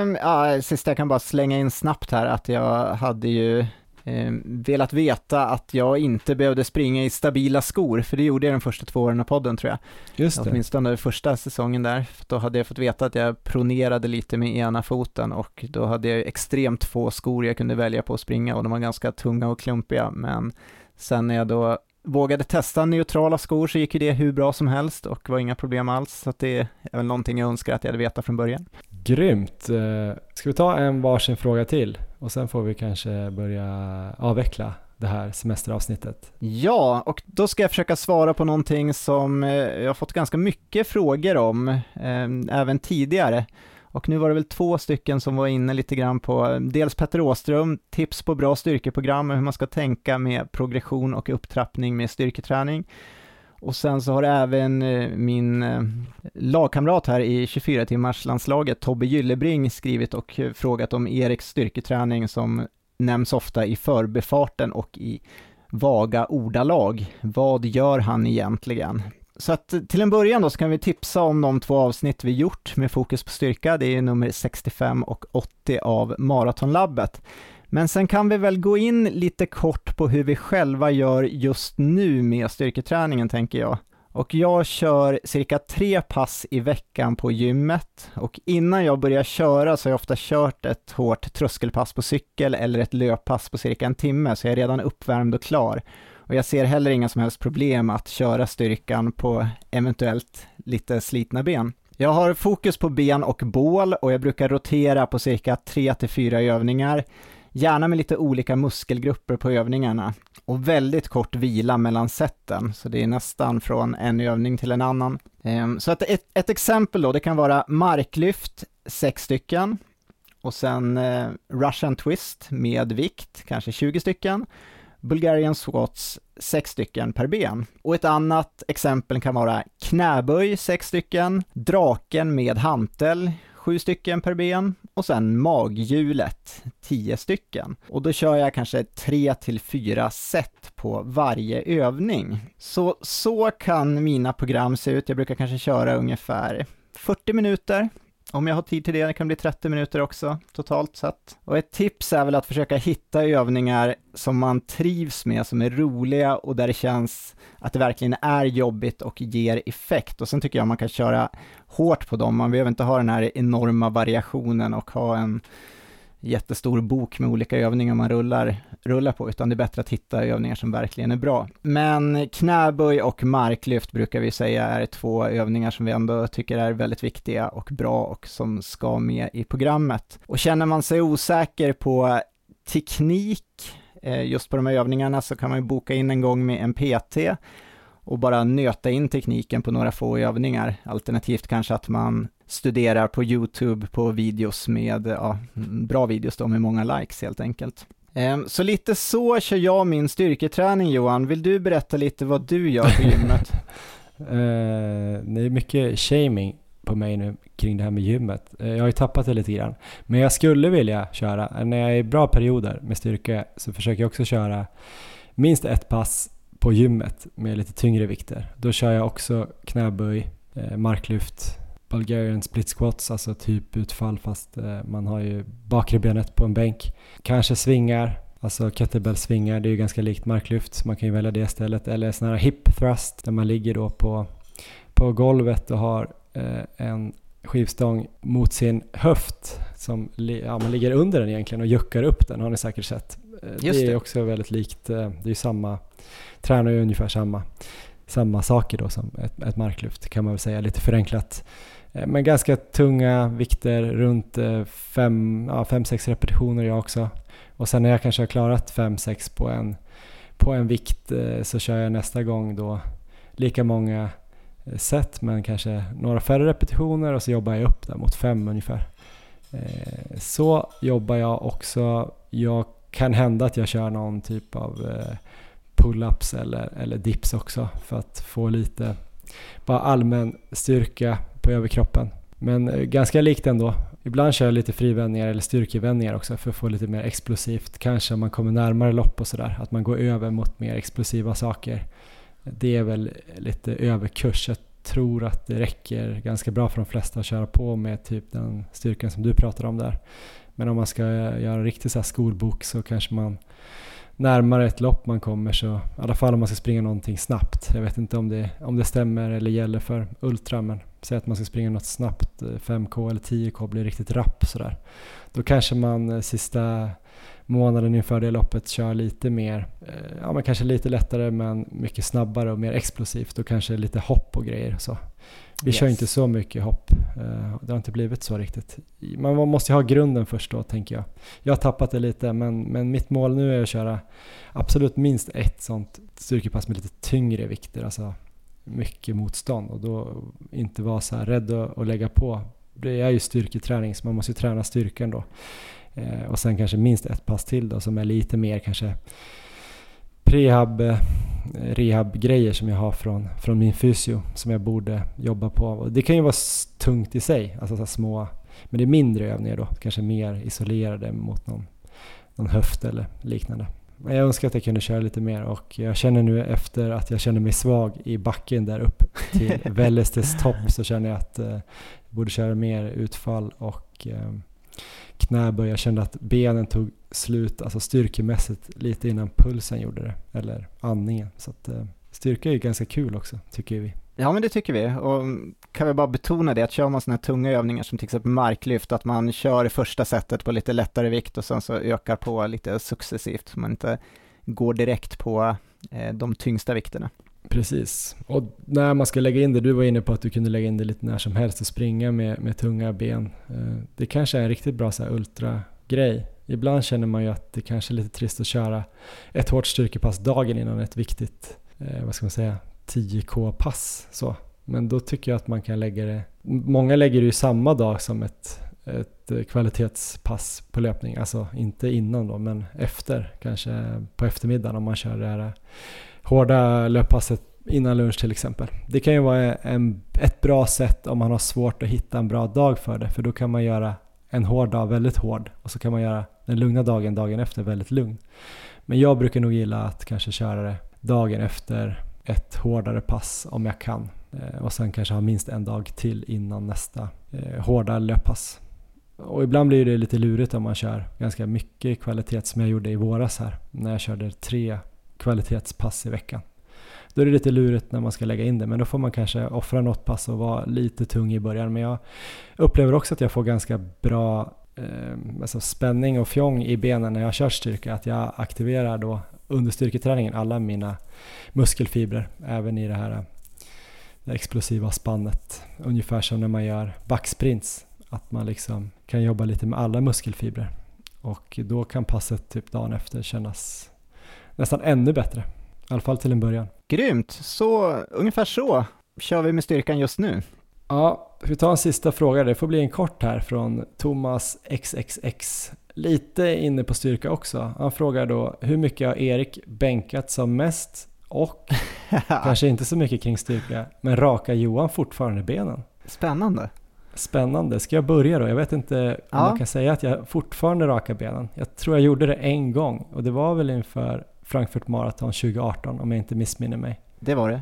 Um, ja, sista jag kan bara slänga in snabbt här att jag hade ju eh, velat veta att jag inte behövde springa i stabila skor, för det gjorde jag de första två åren av podden tror jag. Just det. Åtminstone första säsongen där, då hade jag fått veta att jag pronerade lite med ena foten och då hade jag extremt få skor jag kunde välja på att springa och de var ganska tunga och klumpiga, men sen när jag då vågade testa neutrala skor så gick ju det hur bra som helst och var inga problem alls. Så det är väl någonting jag önskar att jag hade vetat från början. Grymt! Eh, ska vi ta en varsin fråga till och sen får vi kanske börja avveckla det här semesteravsnittet. Ja, och då ska jag försöka svara på någonting som eh, jag har fått ganska mycket frågor om, eh, även tidigare. Och nu var det väl två stycken som var inne lite grann på, dels Petter Åström, tips på bra styrkeprogram och hur man ska tänka med progression och upptrappning med styrketräning. Och sen så har även eh, min eh, lagkamrat här i 24 timmars landslaget Tobbe Gyllebring skrivit och eh, frågat om Eriks styrketräning som nämns ofta i förbefarten och i vaga ordalag. Vad gör han egentligen? Så att till en början då så kan vi tipsa om de två avsnitt vi gjort med fokus på styrka. Det är nummer 65 och 80 av Maratonlabbet. Men sen kan vi väl gå in lite kort på hur vi själva gör just nu med styrketräningen tänker jag. Och jag kör cirka tre pass i veckan på gymmet och innan jag börjar köra så har jag ofta kört ett hårt tröskelpass på cykel eller ett löppass på cirka en timme så jag är redan uppvärmd och klar. Och jag ser heller inga som helst problem att köra styrkan på eventuellt lite slitna ben. Jag har fokus på ben och bål och jag brukar rotera på cirka 3-4 övningar, gärna med lite olika muskelgrupper på övningarna och väldigt kort vila mellan sätten, så det är nästan från en övning till en annan. Ehm, så att ett, ett exempel då, det kan vara marklyft, sex stycken, och sen eh, Russian twist med vikt, kanske 20 stycken, Bulgarian squats, sex stycken per ben. Och ett annat exempel kan vara knäböj, sex stycken, draken med hantel, sju stycken per ben och sen maghjulet, 10 stycken. Och då kör jag kanske tre till fyra set på varje övning. Så, så kan mina program se ut. Jag brukar kanske köra ungefär 40 minuter om jag har tid till det, det kan bli 30 minuter också totalt sett. Och ett tips är väl att försöka hitta övningar som man trivs med, som är roliga och där det känns att det verkligen är jobbigt och ger effekt. Och sen tycker jag man kan köra hårt på dem, man behöver inte ha den här enorma variationen och ha en jättestor bok med olika övningar man rullar, rullar på, utan det är bättre att hitta övningar som verkligen är bra. Men knäböj och marklyft brukar vi säga är två övningar som vi ändå tycker är väldigt viktiga och bra och som ska med i programmet. Och känner man sig osäker på teknik eh, just på de här övningarna så kan man ju boka in en gång med en PT och bara nöta in tekniken på några få övningar. Alternativt kanske att man studerar på YouTube på videos med, ja, bra videos då med många likes helt enkelt. Ehm, så lite så kör jag min styrketräning Johan. Vill du berätta lite vad du gör på gymmet? uh, det är mycket shaming på mig nu kring det här med gymmet. Eh, jag har ju tappat det lite grann. Men jag skulle vilja köra, när jag är i bra perioder med styrka så försöker jag också köra minst ett pass på gymmet med lite tyngre vikter. Då kör jag också knäböj, eh, marklyft, Bulgarian split squats, alltså typ utfall fast eh, man har ju bakre benet på en bänk. Kanske svingar, alltså kettlebell svingar, det är ju ganska likt marklyft, man kan ju välja det istället. Eller sådana här hip thrust där man ligger då på, på golvet och har eh, en skivstång mot sin höft som ja, man ligger under den egentligen och juckar upp den har ni säkert sett. Eh, Just det är också väldigt likt, det är ju samma, tränar ju ungefär samma, samma saker då som ett, ett marklyft kan man väl säga lite förenklat. Eh, men ganska tunga vikter, runt eh, 5-6 ja, repetitioner jag också. Och sen när jag kanske har klarat 5-6 på en, på en vikt eh, så kör jag nästa gång då lika många set men kanske några färre repetitioner och så jobbar jag upp där mot 5 ungefär. Så jobbar jag också. Jag kan hända att jag kör någon typ av pull-ups eller, eller dips också för att få lite bara allmän styrka på överkroppen. Men eh, ganska likt ändå. Ibland kör jag lite frivändningar eller styrkevändningar också för att få lite mer explosivt. Kanske om man kommer närmare lopp och sådär, att man går över mot mer explosiva saker. Det är väl lite överkurs. Jag tror att det räcker ganska bra för de flesta att köra på med typ den styrkan som du pratar om där. Men om man ska eh, göra en riktig så här skolbok så kanske man närmare ett lopp man kommer så i alla fall om man ska springa någonting snabbt. Jag vet inte om det, om det stämmer eller gäller för Ultra men säg att man ska springa något snabbt, eh, 5K eller 10K, blir riktigt rapp sådär. Då kanske man eh, sista månaden inför det loppet kör lite mer, eh, ja men kanske lite lättare men mycket snabbare och mer explosivt och kanske lite hopp och grejer och så. Vi yes. kör inte så mycket hopp. Det har inte blivit så riktigt. Man måste ju ha grunden först då tänker jag. Jag har tappat det lite men, men mitt mål nu är att köra absolut minst ett sånt styrkepass med lite tyngre vikter. Alltså mycket motstånd och då inte vara så här rädd att, att lägga på. Det är ju styrketräning så man måste ju träna styrkan då. Eh, och sen kanske minst ett pass till då som är lite mer kanske prehab, eh, rehab-grejer som jag har från, från min fysio som jag borde jobba på. Och det kan ju vara tungt i sig, alltså så små, men det är mindre övningar då, kanske mer isolerade mot någon, någon höft eller liknande. Men jag önskar att jag kunde köra lite mer och jag känner nu efter att jag känner mig svag i backen där upp till Vällestes topp så känner jag att eh, jag borde köra mer utfall och eh, knäböj. Jag kände att benen tog slut, alltså styrkemässigt, lite innan pulsen gjorde det, eller andningen. Så att, eh, styrka är ju ganska kul också, tycker vi. Ja men det tycker vi och kan vi bara betona det att kör man sådana här tunga övningar som till exempel marklyft, att man kör i första sättet på lite lättare vikt och sen så ökar på lite successivt så man inte går direkt på eh, de tyngsta vikterna. Precis, och när man ska lägga in det, du var inne på att du kunde lägga in det lite när som helst och springa med, med tunga ben. Eh, det kanske är en riktigt bra så här ultra-grej. Ibland känner man ju att det kanske är lite trist att köra ett hårt styrkepass dagen innan ett viktigt, eh, vad ska man säga, 10K-pass. Så. Men då tycker jag att man kan lägga det, många lägger det ju samma dag som ett, ett eh, kvalitetspass på löpning. Alltså inte innan då, men efter, kanske på eftermiddagen om man kör det här hårda löppasset innan lunch till exempel. Det kan ju vara en, ett bra sätt om man har svårt att hitta en bra dag för det, för då kan man göra en hård dag väldigt hård och så kan man göra den lugna dagen dagen efter väldigt lugn. Men jag brukar nog gilla att kanske köra det dagen efter ett hårdare pass om jag kan. Eh, och sen kanske ha minst en dag till innan nästa eh, hårda löppass. Och ibland blir det lite lurigt om man kör ganska mycket kvalitet som jag gjorde i våras här när jag körde tre kvalitetspass i veckan. Då är det lite lurigt när man ska lägga in det men då får man kanske offra något pass och vara lite tung i början. Men jag upplever också att jag får ganska bra eh, alltså spänning och fjong i benen när jag kör styrka. Att jag aktiverar då under styrketräningen alla mina muskelfibrer, även i det här eh, det explosiva spannet. Ungefär som när man gör backsprints, att man liksom kan jobba lite med alla muskelfibrer. Och då kan passet typ dagen efter kännas nästan ännu bättre. I alla fall till en början. Grymt, så ungefär så kör vi med styrkan just nu. Ja, vi tar en sista fråga. Det får bli en kort här från Thomas XXX lite inne på styrka också. Han frågar då hur mycket har Erik bänkat som mest och kanske inte så mycket kring styrka, men rakar Johan fortfarande benen? Spännande. Spännande. Ska jag börja då? Jag vet inte om ja. man kan säga att jag fortfarande rakar benen. Jag tror jag gjorde det en gång och det var väl inför Frankfurt Marathon 2018 om jag inte missminner mig. Det var det.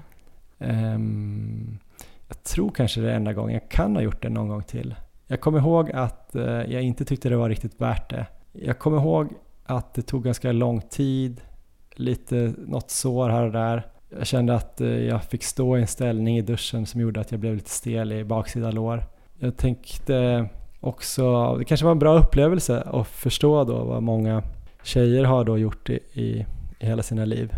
Um, jag tror kanske det är enda gången. Jag kan ha gjort det någon gång till. Jag kommer ihåg att eh, jag inte tyckte det var riktigt värt det. Jag kommer ihåg att det tog ganska lång tid, lite något sår här och där. Jag kände att eh, jag fick stå i en ställning i duschen som gjorde att jag blev lite stel i baksida lår. Jag tänkte också, det kanske var en bra upplevelse att förstå då vad många tjejer har då gjort i, i, i hela sina liv.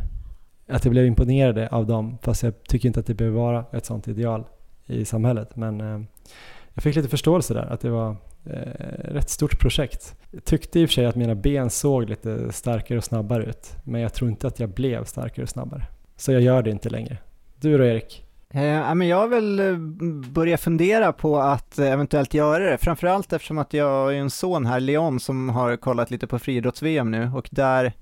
Att jag blev imponerad av dem, fast jag tycker inte att det behöver vara ett sånt ideal i samhället. Men eh, jag fick lite förståelse där, att det var eh, rätt stort projekt. Jag tyckte i och för sig att mina ben såg lite starkare och snabbare ut, men jag tror inte att jag blev starkare och snabbare. Så jag gör det inte längre. Du då Erik? Eh, men jag vill eh, börja fundera på att eh, eventuellt göra det, framförallt eftersom att jag har en son här, Leon, som har kollat lite på friidrotts-VM nu och där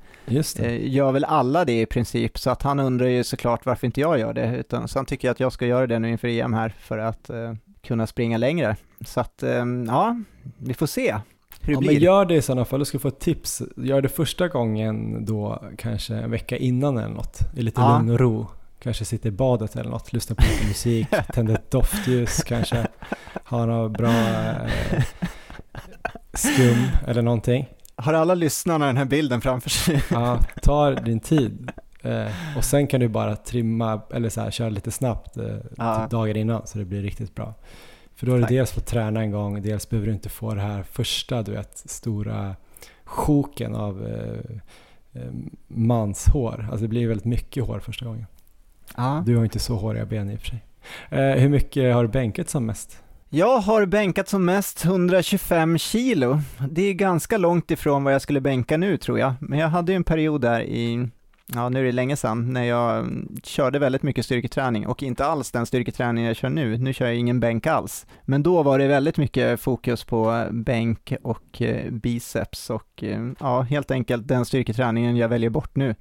eh, gör väl alla det i princip, så att han undrar ju såklart varför inte jag gör det, utan så han tycker att jag ska göra det nu inför EM här för att eh, kunna springa längre. Så att, ehm, ja, vi får se hur det ja, blir. Men gör det i sådana fall, du ska få ett tips. Gör det första gången då kanske en vecka innan eller något, i lite ja. lugn och ro. Kanske sitta i badet eller något, lyssna på lite musik, tända ett doftljus kanske, ha något bra eh, skum eller någonting. Har alla lyssnarna den här bilden framför sig? ja, ta din tid. Eh, och sen kan du bara trimma, eller så här, köra lite snabbt eh, Ja. typ dagar innan så det blir riktigt bra. För då har du dels fått träna en gång, dels behöver du inte få det här första, du vet, stora sjoken av eh, eh, manshår. Alltså det blir väldigt mycket hår första gången. Ja. Du har inte så håriga ben i och för sig. Eh, hur mycket har du bänkat som mest? Jag har bänkat som mest 125 kilo. Det är ganska långt ifrån vad jag skulle bänka nu tror jag. Men jag hade ju en period där i, ja nu är det länge sedan, när jag körde väldigt mycket styrketräning och inte alls den styrketräning jag kör nu. Nu kör jag ingen bänk alls. Men då var det väldigt mycket fokus på bänk och eh, biceps och eh, ja, helt enkelt den styrketräningen jag väljer bort nu.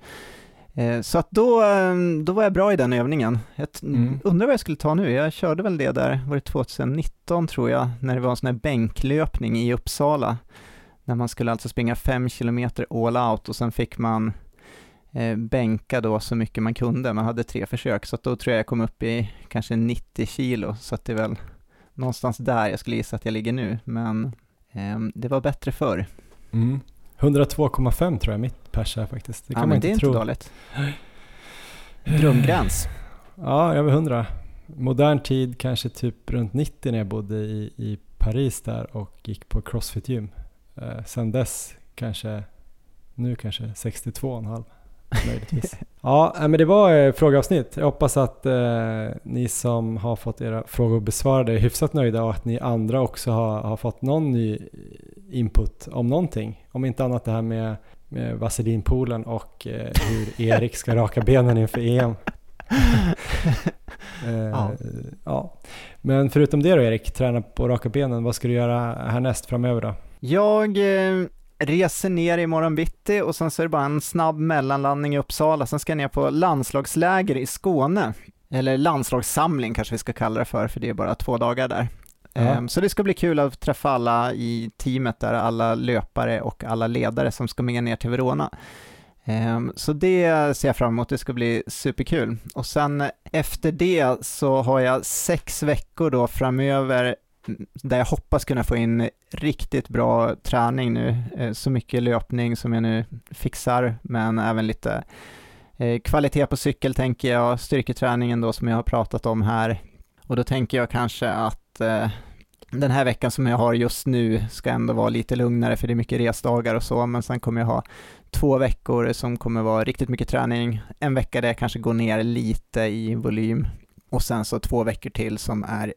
Eh, Så att då, eh, då var jag bra i den övningen. Jag Mm. undrar vad jag skulle ta nu. Jag körde väl det där, var det 2019 tror jag, när det var en sån här bänklöpning i Uppsala. När man skulle alltså springa 5 kilometer all out och sen fick man eh, bänka då så mycket man kunde. Man hade tre försök, så då tror jag jag kom upp i kanske 90 kilo. Så att det är väl någonstans där jag skulle gissa att jag ligger nu. Men eh, det var bättre förr. 102,5 tror jag mitt pers är faktiskt. Det kan ja, man men inte det är tro. inte dåligt. Drömgräns. Ja, över 100. Modern tid kanske typ runt 90 när jag bodde i, i Paris där och gick på Crossfit-gym. Eh, sen dess kanske, nu kanske 62,5 möjligtvis. ja, nej, men det var eh, frågeavsnitt. Jag hoppas att eh, ni som har fått era frågor besvarade är hyfsat nöjda och att ni andra också har, har fått någon ny input om någonting. Om inte annat det här med, med vaselinpoolen och eh, hur Erik ska raka benen inför EM. Eh, Ja. ja. Men förutom det då Erik, träna på raka benen, vad ska du göra härnäst framöver då? Jag eh, reser ner imorgon bitti och sen så är det bara en snabb mellanlandning i Uppsala, sen ska jag ner på landslagsläger i Skåne. Eller landslagssamling kanske vi ska kalla det för, för det är bara två dagar där. Ja. Ehm, Så det ska bli kul att träffa alla i teamet där, alla löpare och alla ledare som ska med ner till Verona. Ehm, Så det ser jag fram emot, det ska bli superkul. Och sen efter det så har jag sex veckor då framöver där jag hoppas kunna få in riktigt bra träning nu. Eh, så mycket löpning som jag nu fixar, men även lite eh, kvalitet på cykel tänker jag, styrketräningen då som jag har pratat om här. Och då tänker jag kanske att eh, den här veckan som jag har just nu ska ändå vara lite lugnare för det är mycket resdagar och så, men sen kommer jag ha två veckor som kommer vara riktigt mycket träning, en vecka där jag kanske går ner lite i volym och sen så två veckor till som är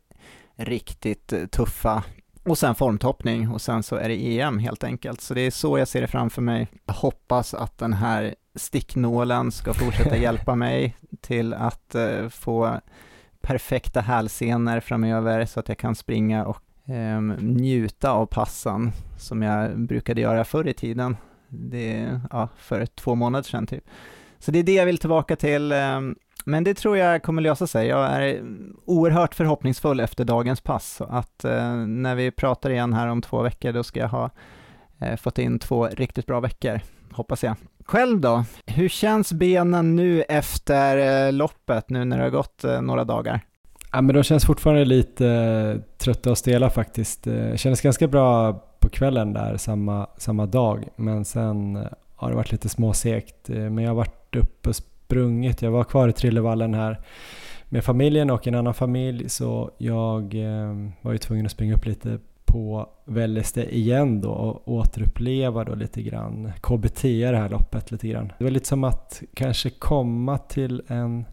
riktigt eh, tuffa och sen formtoppning och sen så är det EM helt enkelt. Så det är så jag ser det framför mig. Jag hoppas att den här sticknålen ska fortsätta hjälpa mig till att eh, få perfekta hälsenor framöver så att jag kan springa och ehm, njuta av passen som jag brukade göra förr i tiden. Det ja, för två månader sedan typ. Så det är det jag vill tillbaka till. ehm, men det tror jag kommer lösa sig. Jag är oerhört förhoppningsfull efter dagens pass. Så att eh, när vi pratar igen här om två veckor, då ska jag ha eh, fått in två riktigt bra veckor, hoppas jag. Själv då? Hur känns benen nu efter eh, loppet, nu när det har gått eh, några dagar? Ja, men de känns fortfarande lite eh, trötta och stela faktiskt. Eh, kändes ganska bra på kvällen där samma, samma dag, men sen eh, har det varit lite småsegt. Eh, Men jag har varit uppe och sprungit. Jag var kvar i Trillevallen här med familjen och en annan familj, så jag eh, var ju tvungen att springa upp lite på Välleste igen då och återuppleva då lite grann KBT det här loppet lite grann. Det var lite som att kanske komma till en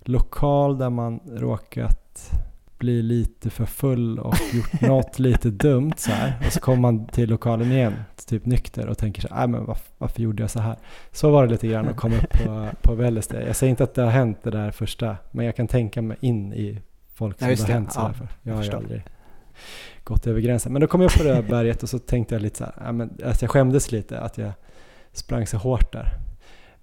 lokal där man råkat bli lite för full och gjort något lite dumt så här. Och så kommer man till lokalen igen, typ nykter och tänker så här, "Nej, men varför, varför gjorde jag så här? Så var det lite grann att komma upp på, på Välleste. Jag säger inte att det har hänt det där första, men jag kan tänka mig in i folk som Ja, det har hänt så här Ja, för. Jag har ju aldrig gått över gränsen. Men då kom jag upp på det här berget och så tänkte jag lite så här, ja, men, att jag skämdes lite att jag sprang så hårt där.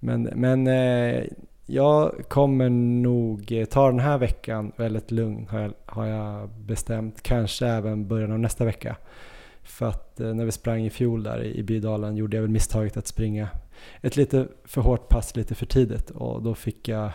Men, men eh, jag kommer nog eh, ta den här veckan väldigt lugn har jag, har jag bestämt. Kanske även början av nästa vecka. För att eh, när vi sprang i fjol där i Bydalen gjorde jag väl misstaget att springa ett lite för hårt pass lite för tidigt och då fick jag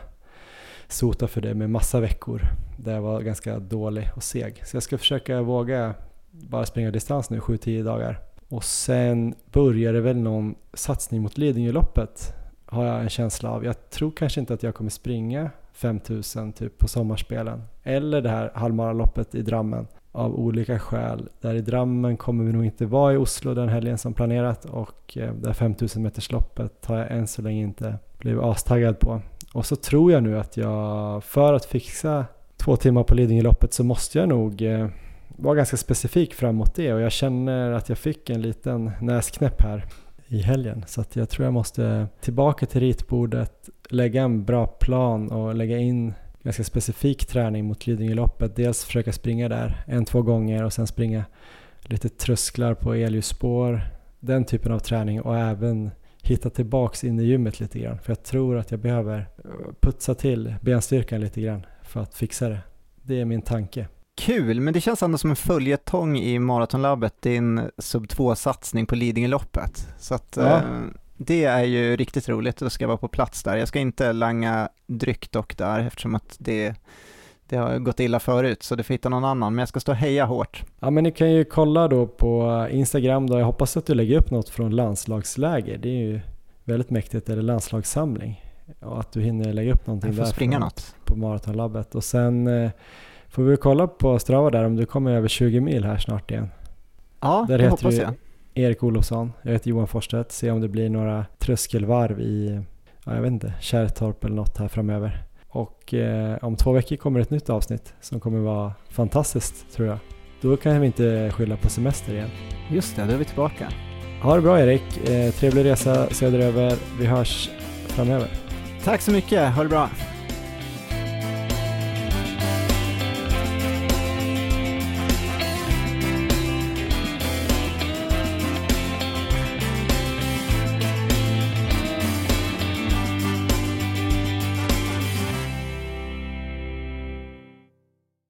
sota för det med massa veckor där jag var ganska dålig och seg. Så jag ska försöka våga bara springa distans nu 7-10 dagar. Och sen börjar det väl någon satsning mot Lidingöloppet har jag en känsla av. Jag tror kanske inte att jag kommer springa 5000 typ på sommarspelen eller det här halvmaraloppet i Drammen av olika skäl. Där i Drammen kommer vi nog inte vara i Oslo den helgen som planerat och eh, det här 5000 metersloppet har jag än så länge inte blivit astaggad på. Och så tror jag nu att jag, för att fixa två timmar på Lidingöloppet så måste jag nog eh, vara ganska specifik framåt det och jag känner att jag fick en liten näsknäpp här i helgen. Så att jag tror jag måste tillbaka till ritbordet, lägga en bra plan och lägga in ganska specifik träning mot Lidingöloppet. Dels försöka springa där en, två gånger och sen springa lite trösklar på elljusspår. Den typen av träning och även hitta tillbaks in i gymmet lite grann. För jag tror att jag behöver putsa till benstyrkan lite grann för att fixa det. Det är min tanke. Kul, men det känns ändå som en följetong i Maratonlabbet, din sub 2-satsning på Lidingöloppet. Så att ja. eh, det är ju riktigt roligt och ska vara på plats där. Jag ska inte langa dryck dock där eftersom att det, det har gått illa förut så du får hitta någon annan, men jag ska stå och heja hårt. Ja men ni kan ju kolla då på Instagram då, jag hoppas att du lägger upp något från landslagsläger, det är ju väldigt mäktigt, eller landslagssamling. Och att du hinner lägga upp någonting jag får där springa något. på Maratonlabbet. Och sen eh, får vi kolla på Strava där om du kommer över 20 mil här snart igen. Ja, där det hoppas jag. Erik Olofsson, jag heter Johan Forsstedt. Se om det blir några tröskelvarv i, ja, jag vet inte, Kärrtorp eller något här framöver. Och eh, om två veckor kommer ett nytt avsnitt som kommer vara fantastiskt tror jag. Då kan vi inte skylla på semester igen. Just det, då är vi tillbaka. Ha det bra Erik, eh, trevlig resa söderöver. Vi hörs framöver. Tack så mycket, ha det bra.